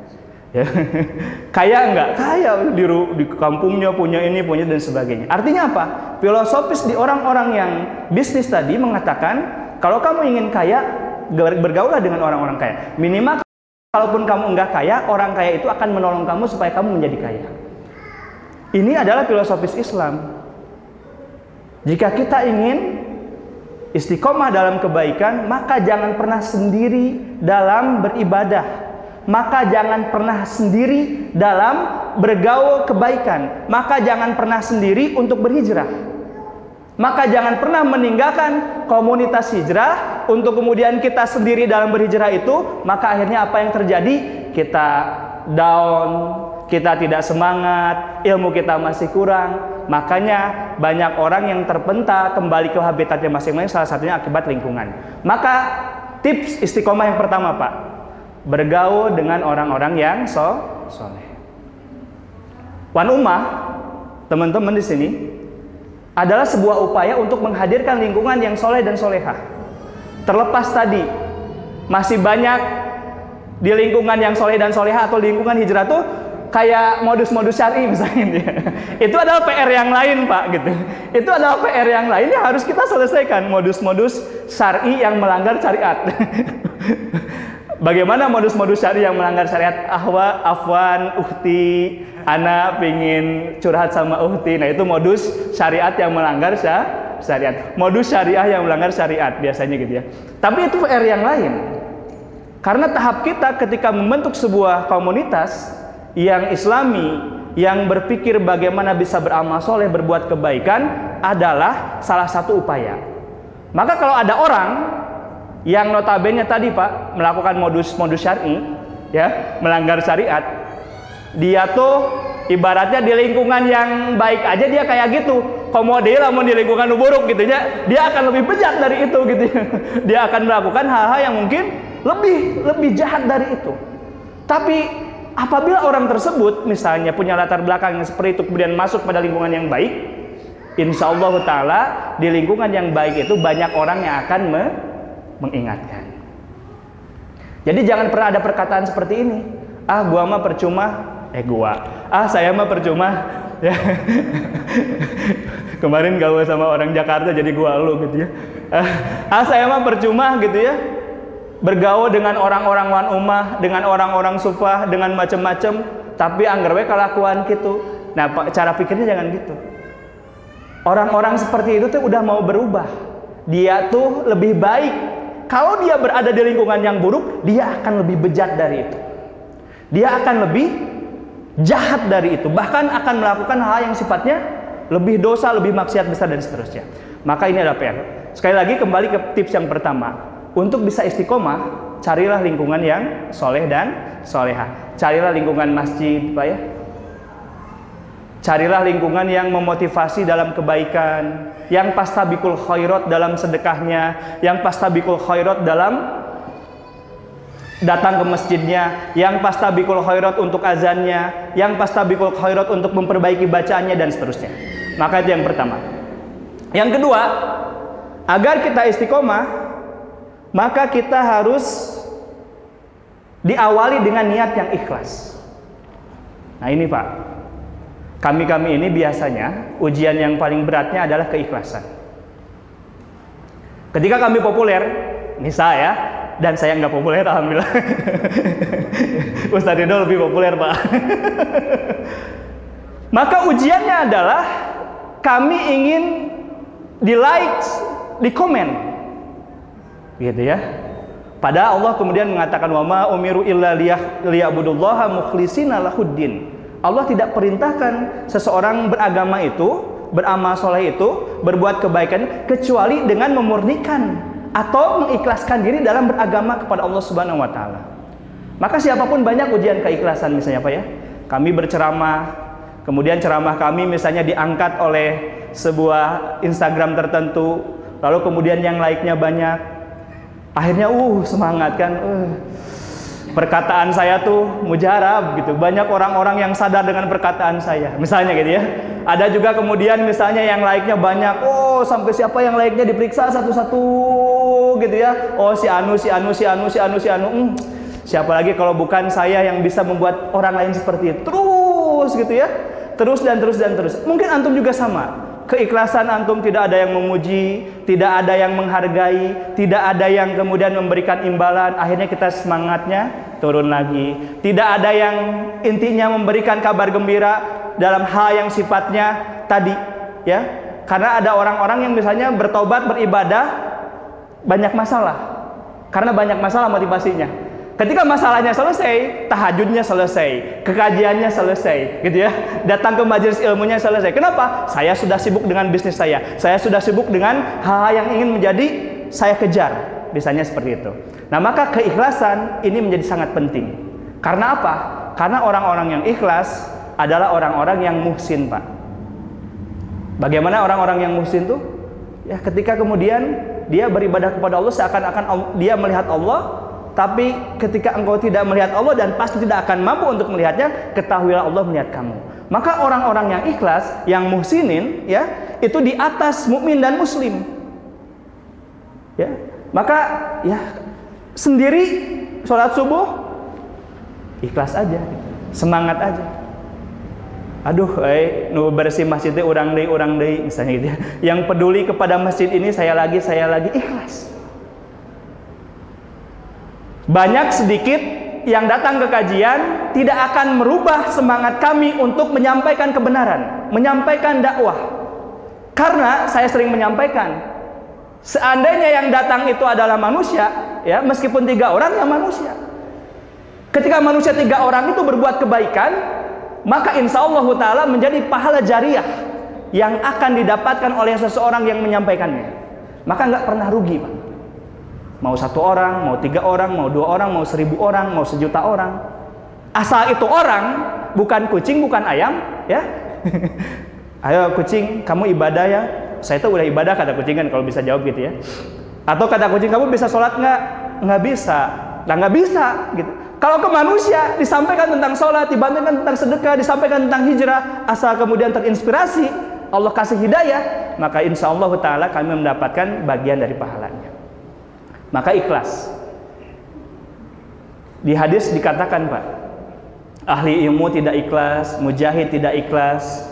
Ya. <laughs> kaya enggak? Kaya di, di kampungnya punya ini, punya dan sebagainya. Artinya apa? Filosofis di orang-orang yang bisnis tadi mengatakan kalau kamu ingin kaya, bergaulah dengan orang-orang kaya. Minimal kalaupun kamu enggak kaya, orang kaya itu akan menolong kamu supaya kamu menjadi kaya. Ini adalah filosofis Islam. Jika kita ingin istiqomah dalam kebaikan, maka jangan pernah sendiri dalam beribadah maka jangan pernah sendiri dalam bergaul kebaikan. Maka jangan pernah sendiri untuk berhijrah. Maka jangan pernah meninggalkan komunitas hijrah untuk kemudian kita sendiri dalam berhijrah itu, maka akhirnya apa yang terjadi? Kita down, kita tidak semangat, ilmu kita masih kurang. Makanya banyak orang yang terpental kembali ke habitatnya masing-masing salah satunya akibat lingkungan. Maka tips istiqomah yang pertama, Pak, bergaul dengan orang-orang yang so soleh. Wan Umah, teman-teman di sini, adalah sebuah upaya untuk menghadirkan lingkungan yang soleh dan soleha. Terlepas tadi, masih banyak di lingkungan yang soleh dan soleha atau lingkungan hijrah tuh kayak modus-modus syari misalnya. <laughs> Itu adalah PR yang lain pak gitu. Itu adalah PR yang lain yang harus kita selesaikan modus-modus syari yang melanggar syariat. <laughs> Bagaimana modus-modus syari yang melanggar syariat? Ahwa, afwan, uhti, anak pingin curhat sama uhti. Nah itu modus syariat yang melanggar syariat. Modus syariah yang melanggar syariat biasanya gitu ya. Tapi itu R yang lain. Karena tahap kita ketika membentuk sebuah komunitas yang islami, yang berpikir bagaimana bisa beramal soleh, berbuat kebaikan adalah salah satu upaya. Maka kalau ada orang yang notabene tadi Pak melakukan modus-modus syar'i ya, melanggar syariat. Dia tuh ibaratnya di lingkungan yang baik aja dia kayak gitu. Komode lamun di lingkungan buruk gitu ya, dia akan lebih bejat dari itu gitu ya. <laughs> Dia akan melakukan hal-hal yang mungkin lebih lebih jahat dari itu. Tapi apabila orang tersebut misalnya punya latar belakang yang seperti itu kemudian masuk pada lingkungan yang baik, insya Allah Taala di lingkungan yang baik itu banyak orang yang akan me mengingatkan. Jadi jangan pernah ada perkataan seperti ini. Ah, gua mah percuma. Eh, gua. Ah, saya mah percuma Ya. <laughs> Kemarin gaul sama orang Jakarta jadi gua lu gitu ya. Ah saya mah percuma gitu ya. Bergaul dengan orang-orang wan umah, dengan orang-orang sufah, dengan macam-macam, tapi anggar we kelakuan gitu. Nah, cara pikirnya jangan gitu. Orang-orang seperti itu tuh udah mau berubah. Dia tuh lebih baik. Kalau dia berada di lingkungan yang buruk, dia akan lebih bejat dari itu. Dia akan lebih jahat dari itu, bahkan akan melakukan hal yang sifatnya lebih dosa, lebih maksiat besar dan seterusnya. Maka ini adalah PR. Sekali lagi kembali ke tips yang pertama. Untuk bisa istiqomah, carilah lingkungan yang soleh dan soleha. Carilah lingkungan masjid, Pak ya. Carilah lingkungan yang memotivasi dalam kebaikan, yang pastabikul khairat dalam sedekahnya, yang pastabikul khairat dalam datang ke masjidnya, yang pastabikul khairat untuk azannya, yang pastabikul khairat untuk memperbaiki bacaannya dan seterusnya. Maka itu yang pertama. Yang kedua, agar kita istiqomah, maka kita harus diawali dengan niat yang ikhlas. Nah ini Pak, kami-kami ini biasanya ujian yang paling beratnya adalah keikhlasan. Ketika kami populer, ini saya, dan saya nggak populer alhamdulillah. <laughs> Ustadz Ridho lebih populer pak. <laughs> Maka ujiannya adalah kami ingin di like di komen. Gitu ya. Pada Allah kemudian mengatakan wama umiru illa liya'budullaha mukhlisina lahuddin Allah tidak perintahkan seseorang beragama itu beramal soleh itu berbuat kebaikan kecuali dengan memurnikan atau mengikhlaskan diri dalam beragama kepada Allah Subhanahu wa taala. Maka siapa pun banyak ujian keikhlasan misalnya apa ya? Kami berceramah, kemudian ceramah kami misalnya diangkat oleh sebuah Instagram tertentu, lalu kemudian yang like-nya banyak. Akhirnya uh semangat kan, uh, perkataan saya tuh mujarab gitu. Banyak orang-orang yang sadar dengan perkataan saya. Misalnya gitu ya. Ada juga kemudian misalnya yang like-nya banyak. Oh, sampai siapa yang like-nya diperiksa satu-satu gitu ya. Oh, si Anu, si Anu, si Anu, si Anu, si Anu. Hmm, siapa lagi kalau bukan saya yang bisa membuat orang lain seperti itu. Terus gitu ya. Terus dan terus dan terus. Mungkin antum juga sama keikhlasan antum tidak ada yang memuji, tidak ada yang menghargai, tidak ada yang kemudian memberikan imbalan, akhirnya kita semangatnya turun lagi. Tidak ada yang intinya memberikan kabar gembira dalam hal yang sifatnya tadi, ya. Karena ada orang-orang yang misalnya bertobat, beribadah banyak masalah. Karena banyak masalah motivasinya. Ketika masalahnya selesai, tahajudnya selesai, kekajiannya selesai, gitu ya. Datang ke majelis ilmunya selesai. Kenapa? Saya sudah sibuk dengan bisnis saya. Saya sudah sibuk dengan hal-hal yang ingin menjadi saya kejar. Misalnya seperti itu. Nah, maka keikhlasan ini menjadi sangat penting. Karena apa? Karena orang-orang yang ikhlas adalah orang-orang yang muhsin, Pak. Bagaimana orang-orang yang muhsin tuh? Ya, ketika kemudian dia beribadah kepada Allah seakan-akan dia melihat Allah, tapi ketika engkau tidak melihat Allah dan pasti tidak akan mampu untuk melihatnya, ketahuilah Allah melihat kamu. Maka orang-orang yang ikhlas, yang muhsinin, ya, itu di atas mukmin dan muslim. Ya, maka ya sendiri sholat subuh ikhlas aja, semangat aja. Aduh, eh, nu bersih masjidnya orang deh, orang deh, misalnya gitu ya. Yang peduli kepada masjid ini saya lagi, saya lagi ikhlas. Banyak sedikit yang datang ke kajian tidak akan merubah semangat kami untuk menyampaikan kebenaran, menyampaikan dakwah. Karena saya sering menyampaikan, seandainya yang datang itu adalah manusia, ya meskipun tiga orang yang manusia. Ketika manusia tiga orang itu berbuat kebaikan, maka insya Allah Taala menjadi pahala jariah yang akan didapatkan oleh seseorang yang menyampaikannya. Maka nggak pernah rugi, Pak. Mau satu orang, mau tiga orang, mau dua orang, mau seribu orang, mau sejuta orang. Asal itu orang, bukan kucing, bukan ayam, ya. <laughs> Ayo kucing, kamu ibadah ya. Saya itu udah ibadah kata kucing kan kalau bisa jawab gitu ya. Atau kata kucing kamu bisa sholat nggak? Nggak bisa. Nah nggak bisa gitu. Kalau ke manusia disampaikan tentang sholat, dibantukan tentang sedekah, disampaikan tentang hijrah, asal kemudian terinspirasi, Allah kasih hidayah, maka insya Allah Taala kami mendapatkan bagian dari pahalanya maka ikhlas. Di hadis dikatakan Pak, ahli ilmu tidak ikhlas, mujahid tidak ikhlas,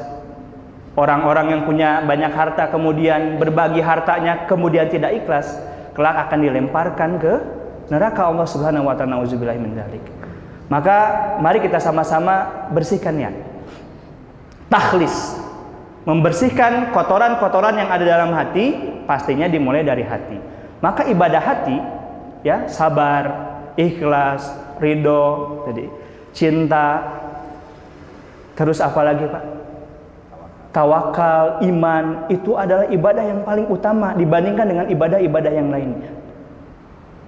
Orang-orang yang punya banyak harta kemudian berbagi hartanya kemudian tidak ikhlas, kelak akan dilemparkan ke neraka Allah Subhanahu wa taala. Nauzubillahi Maka mari kita sama-sama bersihkan niat. Takhlis. Membersihkan kotoran-kotoran yang ada dalam hati pastinya dimulai dari hati. Maka ibadah hati ya, sabar, ikhlas, ridho, jadi cinta. Terus apa lagi, Pak? tawakal, iman itu adalah ibadah yang paling utama dibandingkan dengan ibadah-ibadah yang lainnya.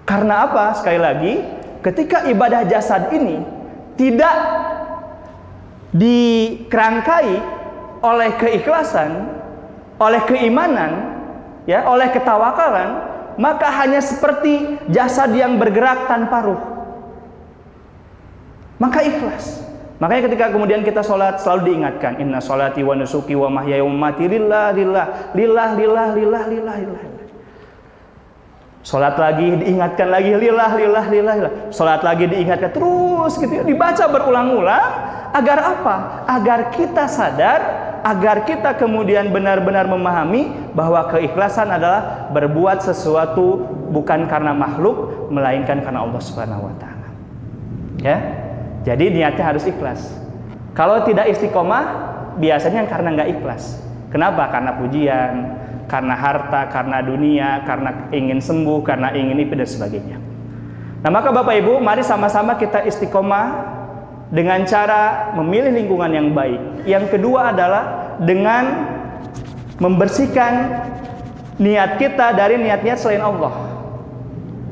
Karena apa? Sekali lagi, ketika ibadah jasad ini tidak dikerangkai oleh keikhlasan, oleh keimanan, ya, oleh ketawakalan, maka hanya seperti jasad yang bergerak tanpa ruh. Maka ikhlas. Makanya ketika kemudian kita sholat selalu diingatkan Inna sholati wa nusuki wa mahyaya wa mati lillah lillah lillah lillah lillah lillah lillah Sholat lagi diingatkan lagi lillah lillah lillah lillah Sholat lagi diingatkan terus gitu ya Dibaca berulang-ulang Agar apa? Agar kita sadar Agar kita kemudian benar-benar memahami Bahwa keikhlasan adalah berbuat sesuatu Bukan karena makhluk Melainkan karena Allah subhanahu wa ta'ala Ya jadi niatnya harus ikhlas. Kalau tidak istiqomah, biasanya karena nggak ikhlas. Kenapa? Karena pujian, karena harta, karena dunia, karena ingin sembuh, karena ingin ini dan sebagainya. Nah maka Bapak Ibu, mari sama-sama kita istiqomah dengan cara memilih lingkungan yang baik. Yang kedua adalah dengan membersihkan niat kita dari niat-niat selain Allah.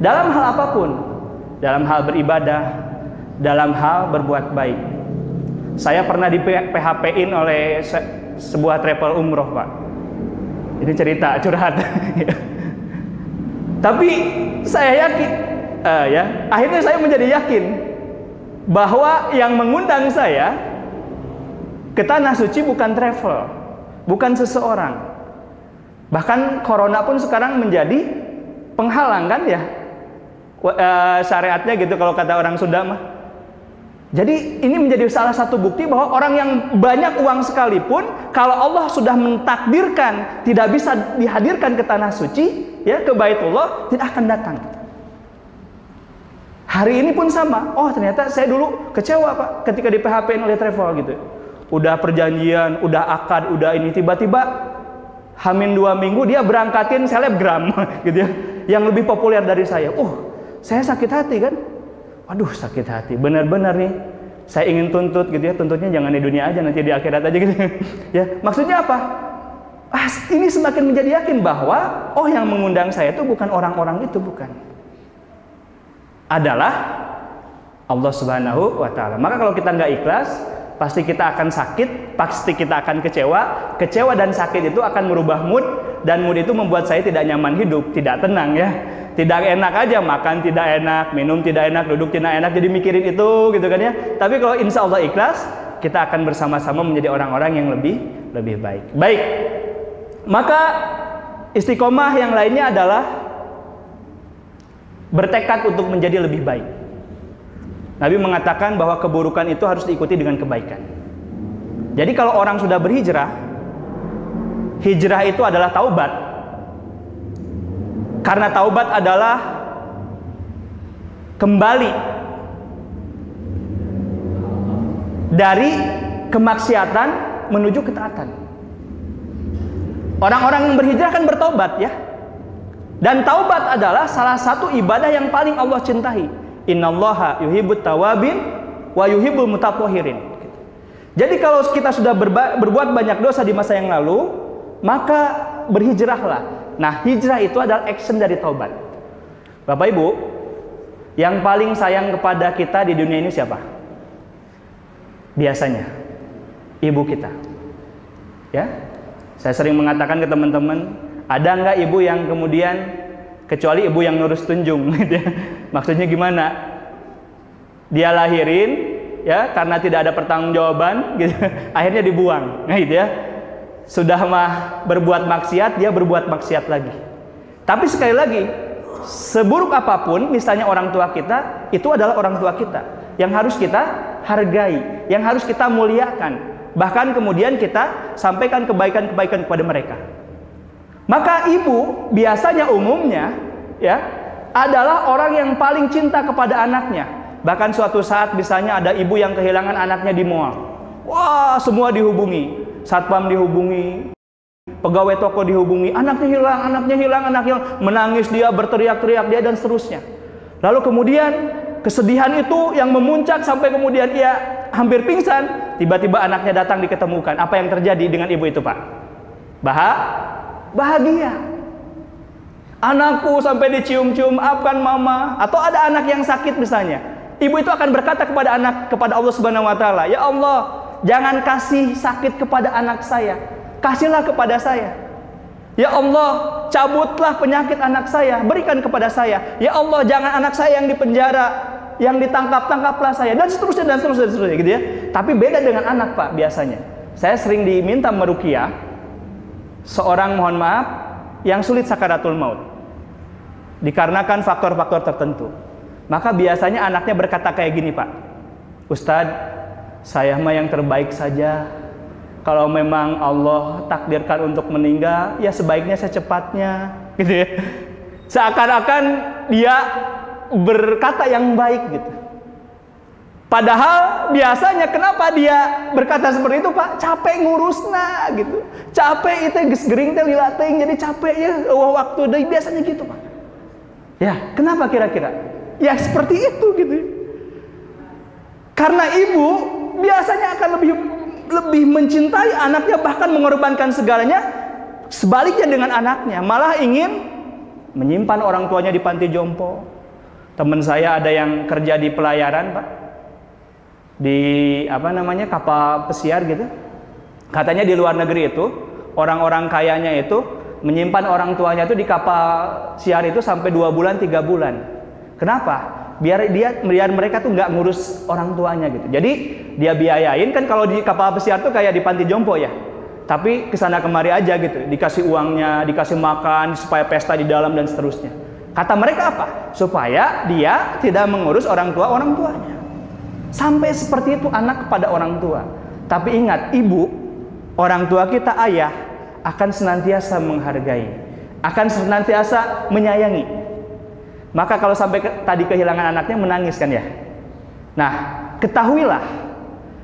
Dalam hal apa pun, dalam hal beribadah, dalam hal berbuat baik. Saya pernah di PHP-in oleh se sebuah travel umroh, Pak. Ini cerita curhat. <laughs> Tapi saya yakin, uh, ya, akhirnya saya menjadi yakin bahwa yang mengundang saya ke tanah suci bukan travel, bukan seseorang. Bahkan corona pun sekarang menjadi penghalang kan ya, uh, syariatnya gitu kalau kata orang Sunda mah jadi ini menjadi salah satu bukti bahwa orang yang banyak uang sekalipun kalau Allah sudah mentakdirkan tidak bisa dihadirkan ke tanah suci, ya ke Baitullah tidak akan datang. Hari ini pun sama. Oh, ternyata saya dulu kecewa, Pak, ketika di PHP oleh travel gitu. Udah perjanjian, udah akad, udah ini tiba-tiba Hamin dua minggu dia berangkatin selebgram <laughs> gitu ya, yang lebih populer dari saya. Oh, saya sakit hati kan? Waduh sakit hati, benar-benar nih saya ingin tuntut gitu ya, tuntutnya jangan di dunia aja nanti di akhirat aja <laughs> gitu. ya, maksudnya apa? Ah, ini semakin menjadi yakin bahwa oh yang mengundang saya itu bukan orang-orang itu bukan. Adalah Allah Subhanahu wa taala. Maka kalau kita nggak ikhlas, pasti kita akan sakit, pasti kita akan kecewa. Kecewa dan sakit itu akan merubah mood dan mood itu membuat saya tidak nyaman hidup, tidak tenang ya tidak enak aja makan tidak enak minum tidak enak duduk tidak enak jadi mikirin itu gitu kan ya tapi kalau insya Allah ikhlas kita akan bersama-sama menjadi orang-orang yang lebih lebih baik baik maka istiqomah yang lainnya adalah bertekad untuk menjadi lebih baik Nabi mengatakan bahwa keburukan itu harus diikuti dengan kebaikan jadi kalau orang sudah berhijrah hijrah itu adalah taubat karena taubat adalah kembali dari kemaksiatan menuju ketaatan. Orang-orang yang berhijrah kan bertobat ya. Dan taubat adalah salah satu ibadah yang paling Allah cintai. Innallaha yuhibbut tawabin wa yuhibbul mutatahhirin. Jadi kalau kita sudah berbuat banyak dosa di masa yang lalu, maka berhijrahlah Nah, hijrah itu adalah action dari taubat. Bapak Ibu, yang paling sayang kepada kita di dunia ini siapa? Biasanya ibu kita. Ya. Saya sering mengatakan ke teman-teman, ada nggak ibu yang kemudian kecuali ibu yang nurus tunjung <laughs> gitu ya. Maksudnya gimana? Dia lahirin ya karena tidak ada pertanggungjawaban gitu. <laughs> Akhirnya dibuang. Nah, gitu ya sudah mah berbuat maksiat, dia berbuat maksiat lagi. Tapi sekali lagi, seburuk apa pun misalnya orang tua kita, itu adalah orang tua kita yang harus kita hargai, yang harus kita muliakan. Bahkan kemudian kita sampaikan kebaikan-kebaikan kepada mereka. Maka ibu biasanya umumnya ya adalah orang yang paling cinta kepada anaknya. Bahkan suatu saat misalnya ada ibu yang kehilangan anaknya di mall. Wah, semua dihubungi. Satpam dihubungi, pegawai toko dihubungi, anaknya hilang, anaknya hilang, anaknya. Menangis dia, berteriak-teriak dia dan seterusnya. Lalu kemudian kesedihan itu yang memuncak sampai kemudian ia hampir pingsan, tiba-tiba anaknya datang diketemukan. Apa yang terjadi dengan ibu itu, Pak? Bah bahagia. Anakku sampai dicium-cium apkan mama atau ada anak yang sakit misalnya. Ibu itu akan berkata kepada anak kepada Allah Subhanahu wa taala, "Ya Allah, jangan kasih sakit kepada anak saya. Kasihlah kepada saya." Ya Allah, cabutlah penyakit anak saya, berikan kepada saya. Ya Allah, jangan anak saya yang dipenjara, yang ditangkap, tangkaplah saya dan seterusnya dan seterusnya, dan seterusnya gitu ya. Tapi beda dengan anak, Pak, biasanya. Saya sering diminta merukia seorang mohon maaf yang sulit sakaratul maut. Dikarenakan faktor-faktor tertentu. Maka biasanya anaknya berkata kayak gini, Pak. Ustadz, saya mah yang terbaik saja kalau memang Allah takdirkan untuk meninggal, ya sebaiknya secepatnya, gitu ya. Seakan-akan dia berkata yang baik gitu. Padahal biasanya kenapa dia berkata seperti itu Pak? Capek ngurusna gitu. Capek itu gering teh lila jadi capek ya waktu deh biasanya gitu Pak. Ya, kenapa kira-kira? Ya seperti itu gitu. Karena ibu biasanya akan lebih lebih mencintai anaknya bahkan mengorbankan segalanya sebaliknya dengan anaknya malah ingin menyimpan orang tuanya di panti jompo teman saya ada yang kerja di pelayaran pak di apa namanya kapal pesiar gitu katanya di luar negeri itu orang-orang kayanya itu menyimpan orang tuanya itu di kapal siar itu sampai dua bulan tiga bulan kenapa biar dia biar mereka tuh nggak ngurus orang tuanya gitu. Jadi dia biayain kan kalau di kapal pesiar tuh kayak di panti jompo ya. Tapi ke sana kemari aja gitu, dikasih uangnya, dikasih makan supaya pesta di dalam dan seterusnya. Kata mereka apa? Supaya dia tidak mengurus orang tua orang tuanya. Sampai seperti itu anak kepada orang tua. Tapi ingat, ibu, orang tua kita ayah akan senantiasa menghargai, akan senantiasa menyayangi, maka kalau sampai ke, tadi kehilangan anaknya menangis kan ya. Nah, ketahuilah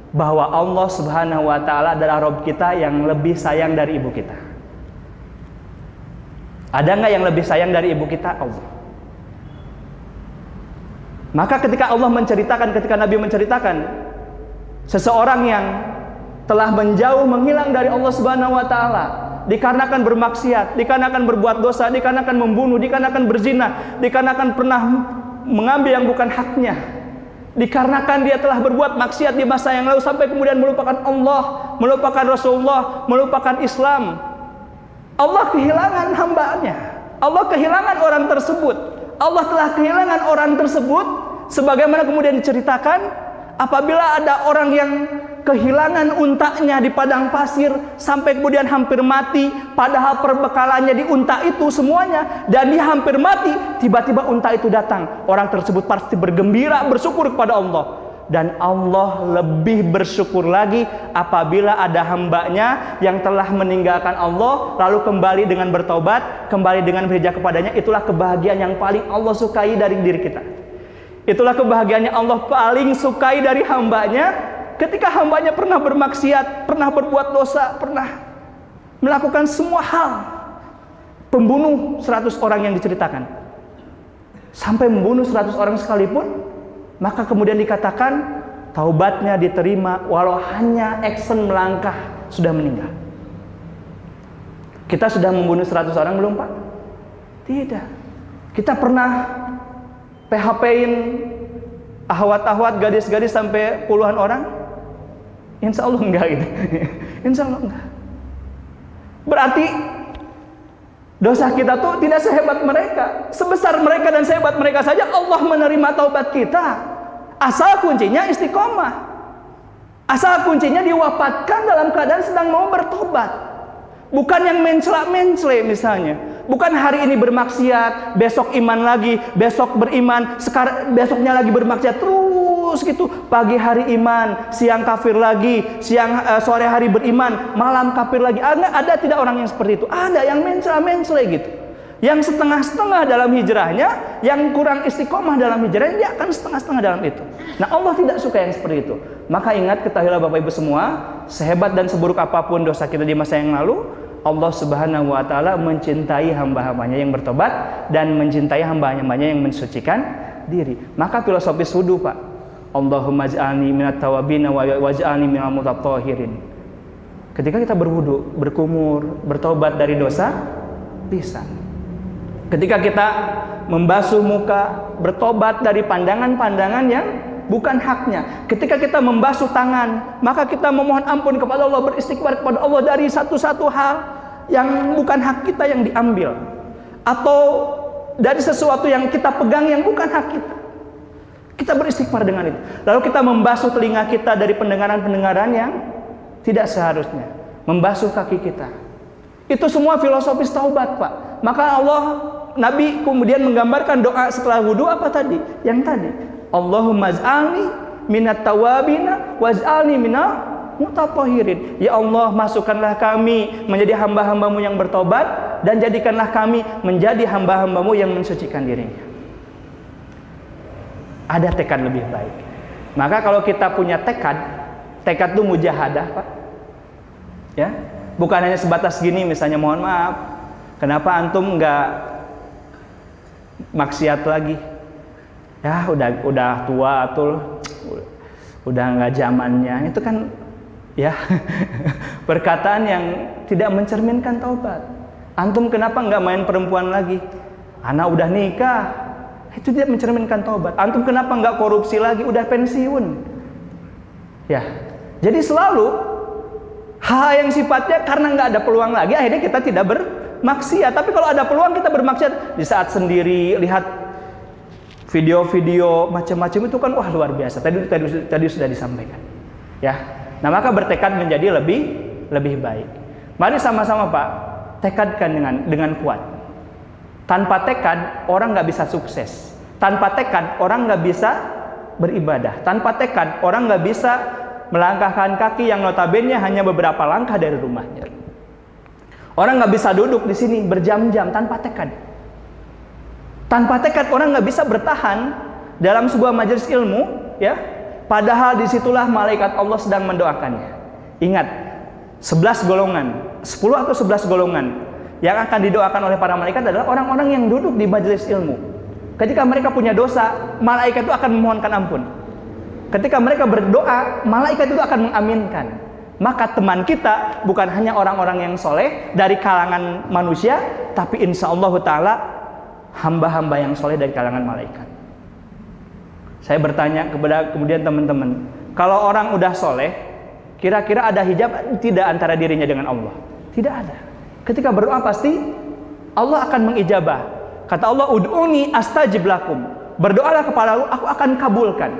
bahwa Allah Subhanahu wa taala adalah Rob kita yang lebih sayang dari ibu kita. Ada nggak yang lebih sayang dari ibu kita? Allah. Maka ketika Allah menceritakan, ketika Nabi menceritakan seseorang yang telah menjauh menghilang dari Allah Subhanahu wa taala, dikarenakan bermaksiat, dikarenakan berbuat dosa, dikarenakan membunuh, dikarenakan berzina, dikarenakan pernah mengambil yang bukan haknya. Dikarenakan dia telah berbuat maksiat di masa yang lalu sampai kemudian melupakan Allah, melupakan Rasulullah, melupakan Islam. Allah kehilangan hambanya. Allah kehilangan orang tersebut. Allah telah kehilangan orang tersebut sebagaimana kemudian diceritakan apabila ada orang yang kehilangan untaknya di padang pasir sampai kemudian hampir mati padahal perbekalannya di unta itu semuanya dan dia hampir mati tiba-tiba unta itu datang. Orang tersebut pasti bergembira bersyukur kepada Allah. Dan Allah lebih bersyukur lagi apabila ada hambanya yang telah meninggalkan Allah lalu kembali dengan bertobat kembali dengan berhijrah kepadanya. Itulah kebahagiaan yang paling Allah sukai dari diri kita itulah kebahagiaan yang Allah paling sukai dari hambanya ketika hambanya pernah bermaksiat, pernah berbuat dosa, pernah melakukan semua hal. Pembunuh 100 orang yang diceritakan. Sampai membunuh 100 orang sekalipun, maka kemudian dikatakan taubatnya diterima walau hanya action melangkah sudah meninggal. Kita sudah membunuh 100 orang belum Pak? Tidak. Kita pernah PHP-in ahwat-ahwat gadis-gadis sampai puluhan orang? Insya Allah enggak gitu. <laughs> Insya Allah enggak. Berarti dosa kita tuh tidak sehebat mereka. Sebesar mereka dan sehebat mereka saja Allah menerima taubat kita. Asal kuncinya istiqomah. Asal kuncinya diwafatkan dalam keadaan sedang mau bertobat. Bukan yang mencela-mencela misalnya. Bukan hari ini bermaksiat, besok iman lagi, besok beriman, sekarang besoknya lagi bermaksiat terus gitu. Pagi hari iman, siang kafir lagi, siang uh, sore hari beriman, malam kafir lagi. Ada, ada tidak orang yang seperti itu? Ada yang mencela-mencela gitu. Yang setengah-setengah dalam hijrahnya, yang kurang istiqomah dalam hijrahnya, dia akan setengah-setengah dalam itu. Nah Allah tidak suka yang seperti itu. Maka ingat ketahuilah Bapak Ibu semua, sehebat dan seburuk apa pun dosa kita di masa yang lalu, Allah Subhanahu wa taala mencintai hamba-hambanya yang bertobat dan mencintai hamba-hambanya yang mensucikan diri. Maka filosofi wudu, Pak. Allahumma ij'alni minat tawabin wa waj'alni minal mutatahhirin. Ketika kita berwudu, berkumur, bertobat dari dosa, bisa. Ketika kita membasuh muka, bertobat dari pandangan-pandangan yang bukan haknya. Ketika kita membasuh tangan, maka kita memohon ampun kepada Allah, beristighfar kepada Allah dari satu-satu hal yang bukan hak kita yang diambil. Atau dari sesuatu yang kita pegang yang bukan hak kita. Kita beristighfar dengan itu. Lalu kita membasuh telinga kita dari pendengaran-pendengaran yang tidak seharusnya. Membasuh kaki kita. Itu semua filosofis taubat, Pak. Maka Allah Nabi kemudian menggambarkan doa setelah wudhu apa tadi? Yang tadi. Allahumma ij'alni minat tawabina waj'alni minal mutatahirin. Ya Allah, masukkanlah kami menjadi hamba-hambamu yang bertobat dan jadikanlah kami menjadi hamba-hambamu yang mensucikan dirinya. Ada tekad lebih baik. Maka kalau kita punya tekad, tekad itu mujahadah, Pak. Ya, bukan hanya sebatas gini misalnya mohon maaf, kenapa antum nggak maksiat lagi? Ya udah udah tua atul udah nggak zamannya. Itu kan ya <laughs> perkataan yang tidak mencerminkan taubat. Antum kenapa nggak main perempuan lagi? Anak udah nikah. Itu tidak mencerminkan taubat. Antum kenapa nggak korupsi lagi? Udah pensiun. Ya jadi selalu hal yang sifatnya karena nggak ada peluang lagi akhirnya kita tidak bermaksiat. Tapi kalau ada peluang kita bermaksiat. Di saat sendiri lihat video-video macam-macam itu kan wah luar biasa. Tadi tadi tadi sudah disampaikan. Ya. Nah, maka bertekad menjadi lebih lebih baik. Mari sama-sama Pak, tekadkan dengan dengan kuat. Tanpa tekad orang nggak bisa sukses. Tanpa tekad orang nggak bisa beribadah. Tanpa tekad orang nggak bisa melangkahkan kaki yang notabene hanya beberapa langkah dari rumahnya. Orang nggak bisa duduk di sini berjam-jam tanpa tekad. Tanpa tekad orang nggak bisa bertahan dalam sebuah majelis ilmu, ya. Padahal di situlah malaikat Allah sedang mendoakannya. Ingat, 11 golongan, 10 atau 11 golongan yang akan didoakan oleh para malaikat adalah orang-orang yang duduk di majelis ilmu. Ketika mereka punya dosa, malaikat itu akan memohonkan ampun. Ketika mereka berdoa, malaikat itu akan mengaminkan. Maka teman kita bukan hanya orang-orang yang soleh dari kalangan manusia, tapi insya Allah Ta'ala hamba-hamba yang soleh dari kalangan malaikat. Saya bertanya kepada kemudian teman-teman, kalau orang udah soleh, kira-kira ada hijab tidak antara dirinya dengan Allah? Tidak ada. Ketika berdoa pasti Allah akan mengijabah. Kata Allah, "Ud'uni astajib lakum." Berdoalah kepada Allah, aku akan kabulkan.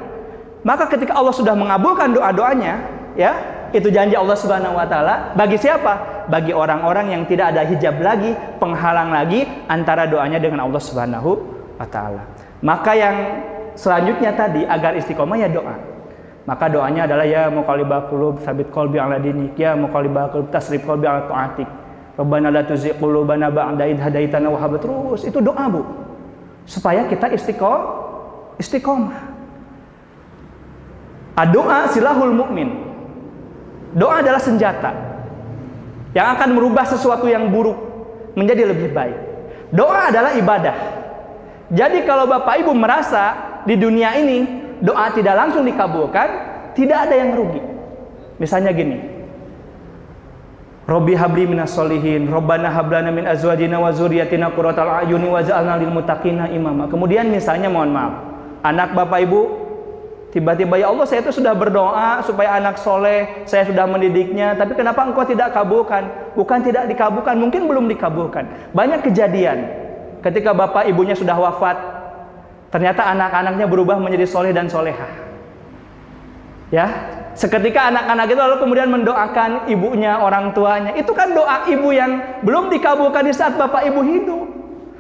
Maka ketika Allah sudah mengabulkan doa-doanya, ya, itu janji Allah Subhanahu wa taala bagi siapa? Bagi orang-orang yang tidak ada hijab lagi, penghalang lagi antara doanya dengan Allah Subhanahu wa taala. Maka yang selanjutnya tadi agar istiqomah ya doa. Maka doanya adalah ya muqallibal qulub sabit qalbi ala dinik, ya muqallibal qulub tasrif qalbi ala taatik. Rabbana la tuzigh qulubana ba'da id hadaitana wa hab terus. Itu doa, Bu. Supaya kita istiqomah. Istiqomah. Doa silahul mukmin. Doa adalah senjata yang akan merubah sesuatu yang buruk menjadi lebih baik. Doa adalah ibadah. Jadi kalau Bapak Ibu merasa di dunia ini doa tidak langsung dikabulkan, tidak ada yang rugi. Misalnya gini. Robbi habli minas solihin, Robbana hablana min azwajina wa zuriyatina ayuni waj'alna lil muttaqina imama. Kemudian misalnya mohon maaf, anak Bapak Ibu Tiba-tiba ya Allah saya itu sudah berdoa supaya anak soleh, saya sudah mendidiknya, tapi kenapa engkau tidak kabulkan? Bukan tidak dikabulkan, mungkin belum dikabulkan. Banyak kejadian ketika bapak ibunya sudah wafat, ternyata anak-anaknya berubah menjadi soleh dan soleha. Ya, seketika anak-anak itu lalu kemudian mendoakan ibunya, orang tuanya. Itu kan doa ibu yang belum dikabulkan di saat bapak ibu hidup.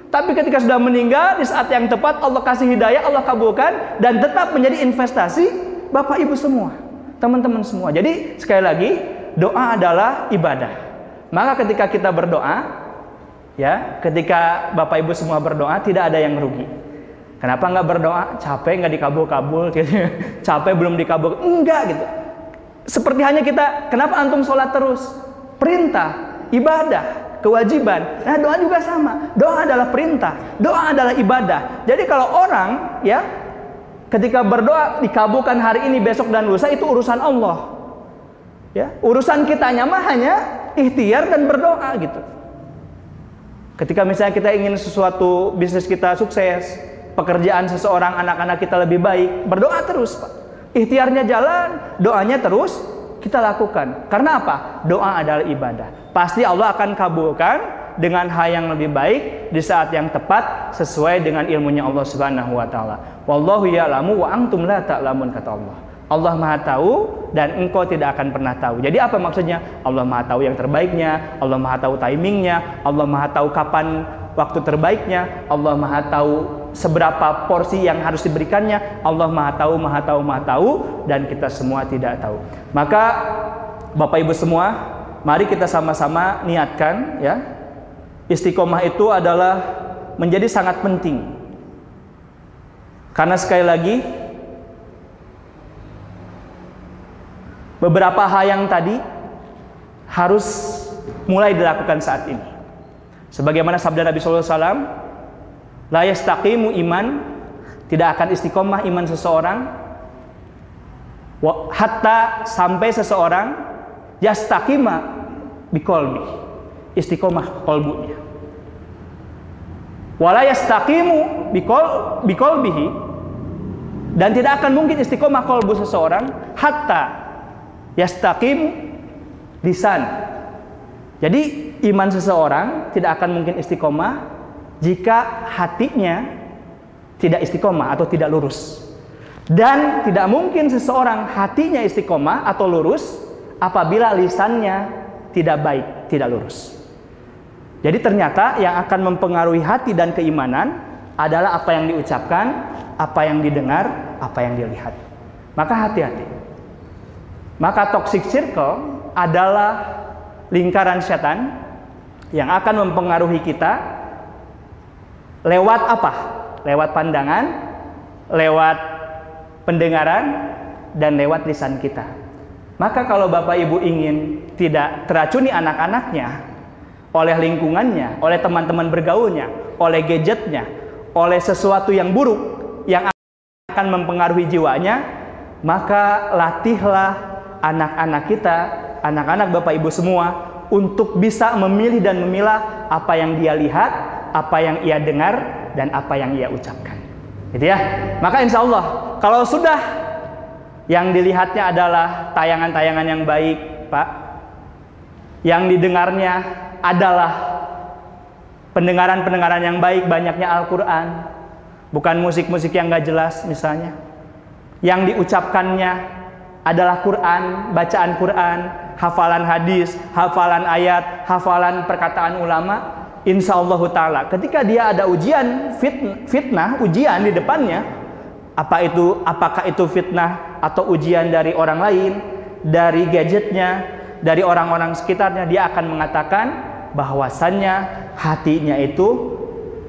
Tapi ketika sudah meninggal di saat yang tepat Allah kasih hidayah, Allah kabulkan dan tetap menjadi investasi Bapak Ibu semua, teman-teman semua. Jadi sekali lagi doa adalah ibadah. Maka ketika kita berdoa, ya, ketika Bapak Ibu semua berdoa tidak ada yang rugi. Kenapa nggak berdoa? Capek nggak dikabul-kabul, gitu. <laughs> capek belum dikabul, enggak gitu. Seperti hanya kita, kenapa antum sholat terus? Perintah, ibadah, kewajiban. Nah, doa juga sama. Doa adalah perintah, doa adalah ibadah. Jadi kalau orang ya ketika berdoa dikabulkan hari ini, besok dan lusa itu urusan Allah. Ya, urusan kita mah hanya ikhtiar dan berdoa gitu. Ketika misalnya kita ingin sesuatu bisnis kita sukses, pekerjaan seseorang anak-anak kita lebih baik, berdoa terus, Pak. Ikhtiarnya jalan, doanya terus kita lakukan. Karena apa? Doa adalah ibadah pasti Allah akan kabulkan dengan hal yang lebih baik di saat yang tepat sesuai dengan ilmunya Allah Subhanahu wa taala. Wallahu ya'lamu wa antum la ta'lamun kata Allah. Allah Maha tahu dan engkau tidak akan pernah tahu. Jadi apa maksudnya? Allah Maha tahu yang terbaiknya, Allah Maha tahu timingnya, Allah Maha tahu kapan waktu terbaiknya, Allah Maha tahu seberapa porsi yang harus diberikannya, Allah Maha tahu, Maha tahu, Maha tahu dan kita semua tidak tahu. Maka Bapak Ibu semua, mari kita sama-sama niatkan ya. Istiqomah itu adalah menjadi sangat penting. Karena sekali lagi beberapa hal yang tadi harus mulai dilakukan saat ini. Sebagaimana sabda Nabi wasallam, la yastaqimu iman, tidak akan istiqomah iman seseorang. Hatta sampai seseorang yastaqima biqalbi istiqomah kolbunya wala yastaqimu biqol biqalbihi dan tidak akan mungkin istiqomah kolbu seseorang hatta yastaqim lisan. Jadi iman seseorang tidak akan mungkin istiqomah jika hatinya tidak istiqomah atau tidak lurus dan tidak mungkin seseorang hatinya istiqomah atau lurus apabila lisannya tidak baik, tidak lurus. Jadi ternyata yang akan mempengaruhi hati dan keimanan adalah apa yang diucapkan, apa yang didengar, apa yang dilihat. Maka hati-hati. Maka toxic circle adalah lingkaran setan yang akan mempengaruhi kita lewat apa? Lewat pandangan, lewat pendengaran, dan lewat lisan kita. Maka kalau Bapak Ibu ingin tidak teracuni anak-anaknya oleh lingkungannya, oleh teman-teman bergaulnya, oleh gadgetnya, oleh sesuatu yang buruk yang akan mempengaruhi jiwanya, maka latihlah anak-anak kita, anak-anak Bapak Ibu semua untuk bisa memilih dan memilah apa yang dia lihat, apa yang ia dengar, dan apa yang ia ucapkan. Gitu ya. Maka insya Allah kalau sudah yang dilihatnya adalah tayangan-tayangan yang baik, Pak. Yang didengarnya adalah pendengaran-pendengaran yang baik, banyaknya Al-Quran. Bukan musik-musik yang gak jelas misalnya. Yang diucapkannya adalah Quran, bacaan Quran, hafalan hadis, hafalan ayat, hafalan perkataan ulama. Insya Allah Ta'ala ketika dia ada ujian fitnah, ujian di depannya, apa itu apakah itu fitnah atau ujian dari orang lain, dari gadgetnya, dari orang-orang sekitarnya, dia akan mengatakan bahwasannya hatinya itu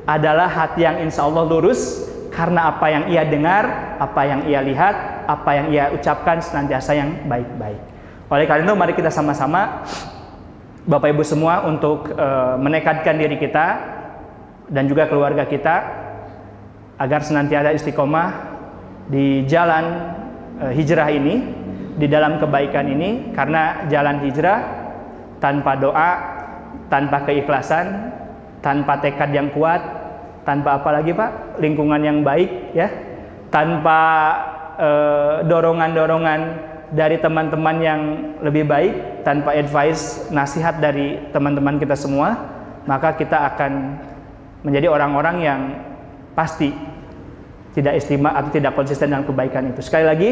adalah hati yang insya Allah lurus karena apa yang ia dengar, apa yang ia lihat, apa yang ia ucapkan senantiasa yang baik-baik. Oleh karena itu mari kita sama-sama Bapak Ibu semua untuk e, menekadkan diri kita dan juga keluarga kita agar senantiasa istiqomah di jalan uh, hijrah ini, di dalam kebaikan ini karena jalan hijrah tanpa doa, tanpa keikhlasan, tanpa tekad yang kuat, tanpa apa lagi Pak? lingkungan yang baik ya, tanpa uh, dorongan-dorongan dari teman-teman yang lebih baik, tanpa advice, nasihat dari teman-teman kita semua, maka kita akan menjadi orang-orang yang pasti tidak istimewa atau tidak konsisten dalam kebaikan itu. Sekali lagi,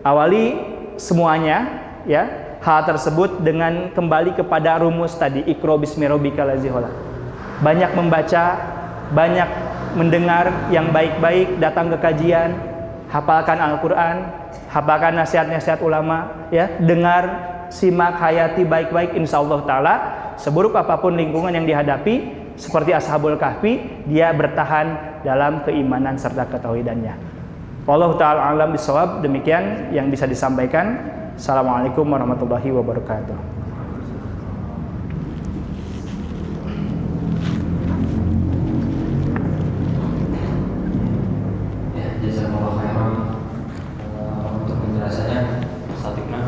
awali semuanya ya hal tersebut dengan kembali kepada rumus tadi ikro bismi Banyak membaca, banyak mendengar yang baik-baik, datang ke kajian, hafalkan Al-Qur'an, hafalkan nasihat-nasihat ulama, ya, dengar, simak, hayati baik-baik insya Allah taala seburuk apa pun lingkungan yang dihadapi seperti Ashabul Kahfi, dia bertahan dalam keimanan serta ketauhidannya. Allah taala alam bisawab. Demikian yang bisa disampaikan. Assalamualaikum warahmatullahi wabarakatuh. Ya, jazakallah khairan eh, untuk penjelasannya Ustaz Tikna.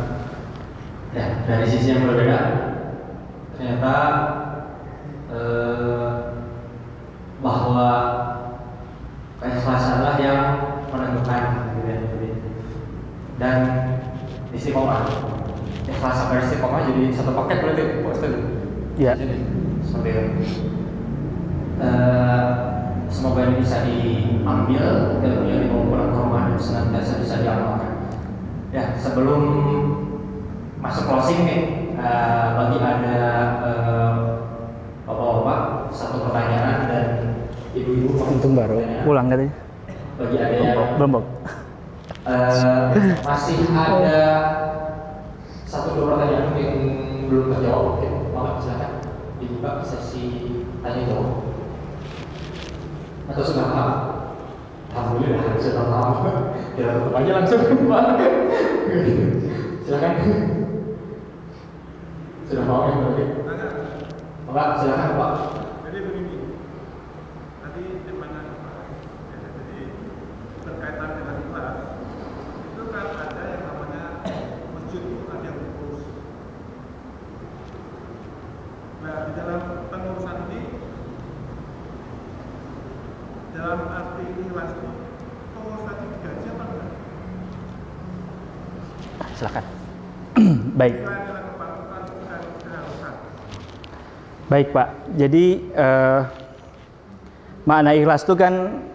Ya, dari sisi yang berbeda ternyata eh, bahwa keikhlasanlah yang menentukan gitu ya. Jadi, dan istiqomah ikhlas sampai istiqomah jadi satu paket berarti Pak Ustaz Ya. Jadi, seperti itu Eh, semoga ini bisa diambil ilmu yang dibawa pulang ke rumah dan senantiasa bisa diamalkan ya sebelum masuk closing nih eh, bagi ada eh, bapak-bapak satu pertanyaan dan ibu-ibu Untung pulang katanya. bagi ada yang Belum, Bob. Eh, masih ada satu dua pertanyaan yang belum terjawab mungkin Bapak silakan dibuka sesi tanya jawab atau sudah paham Alhamdulillah sudah paham ya tutup aja langsung Pak silakan sudah paham ya berarti Bapak silakan Pak Jadi begini, tadi di mana ya, jadi berkaitan dengan ikhlas itu kan ada yang namanya masjid itu ada yang diurus. Nah di dalam pengurusan ini dalam arti ikhlas itu pengurusan itu digaji apa enggak? Silakan. Baik. Itu adalah kepatutan dan keharusan. Baik Pak, jadi eh, makna ikhlas itu kan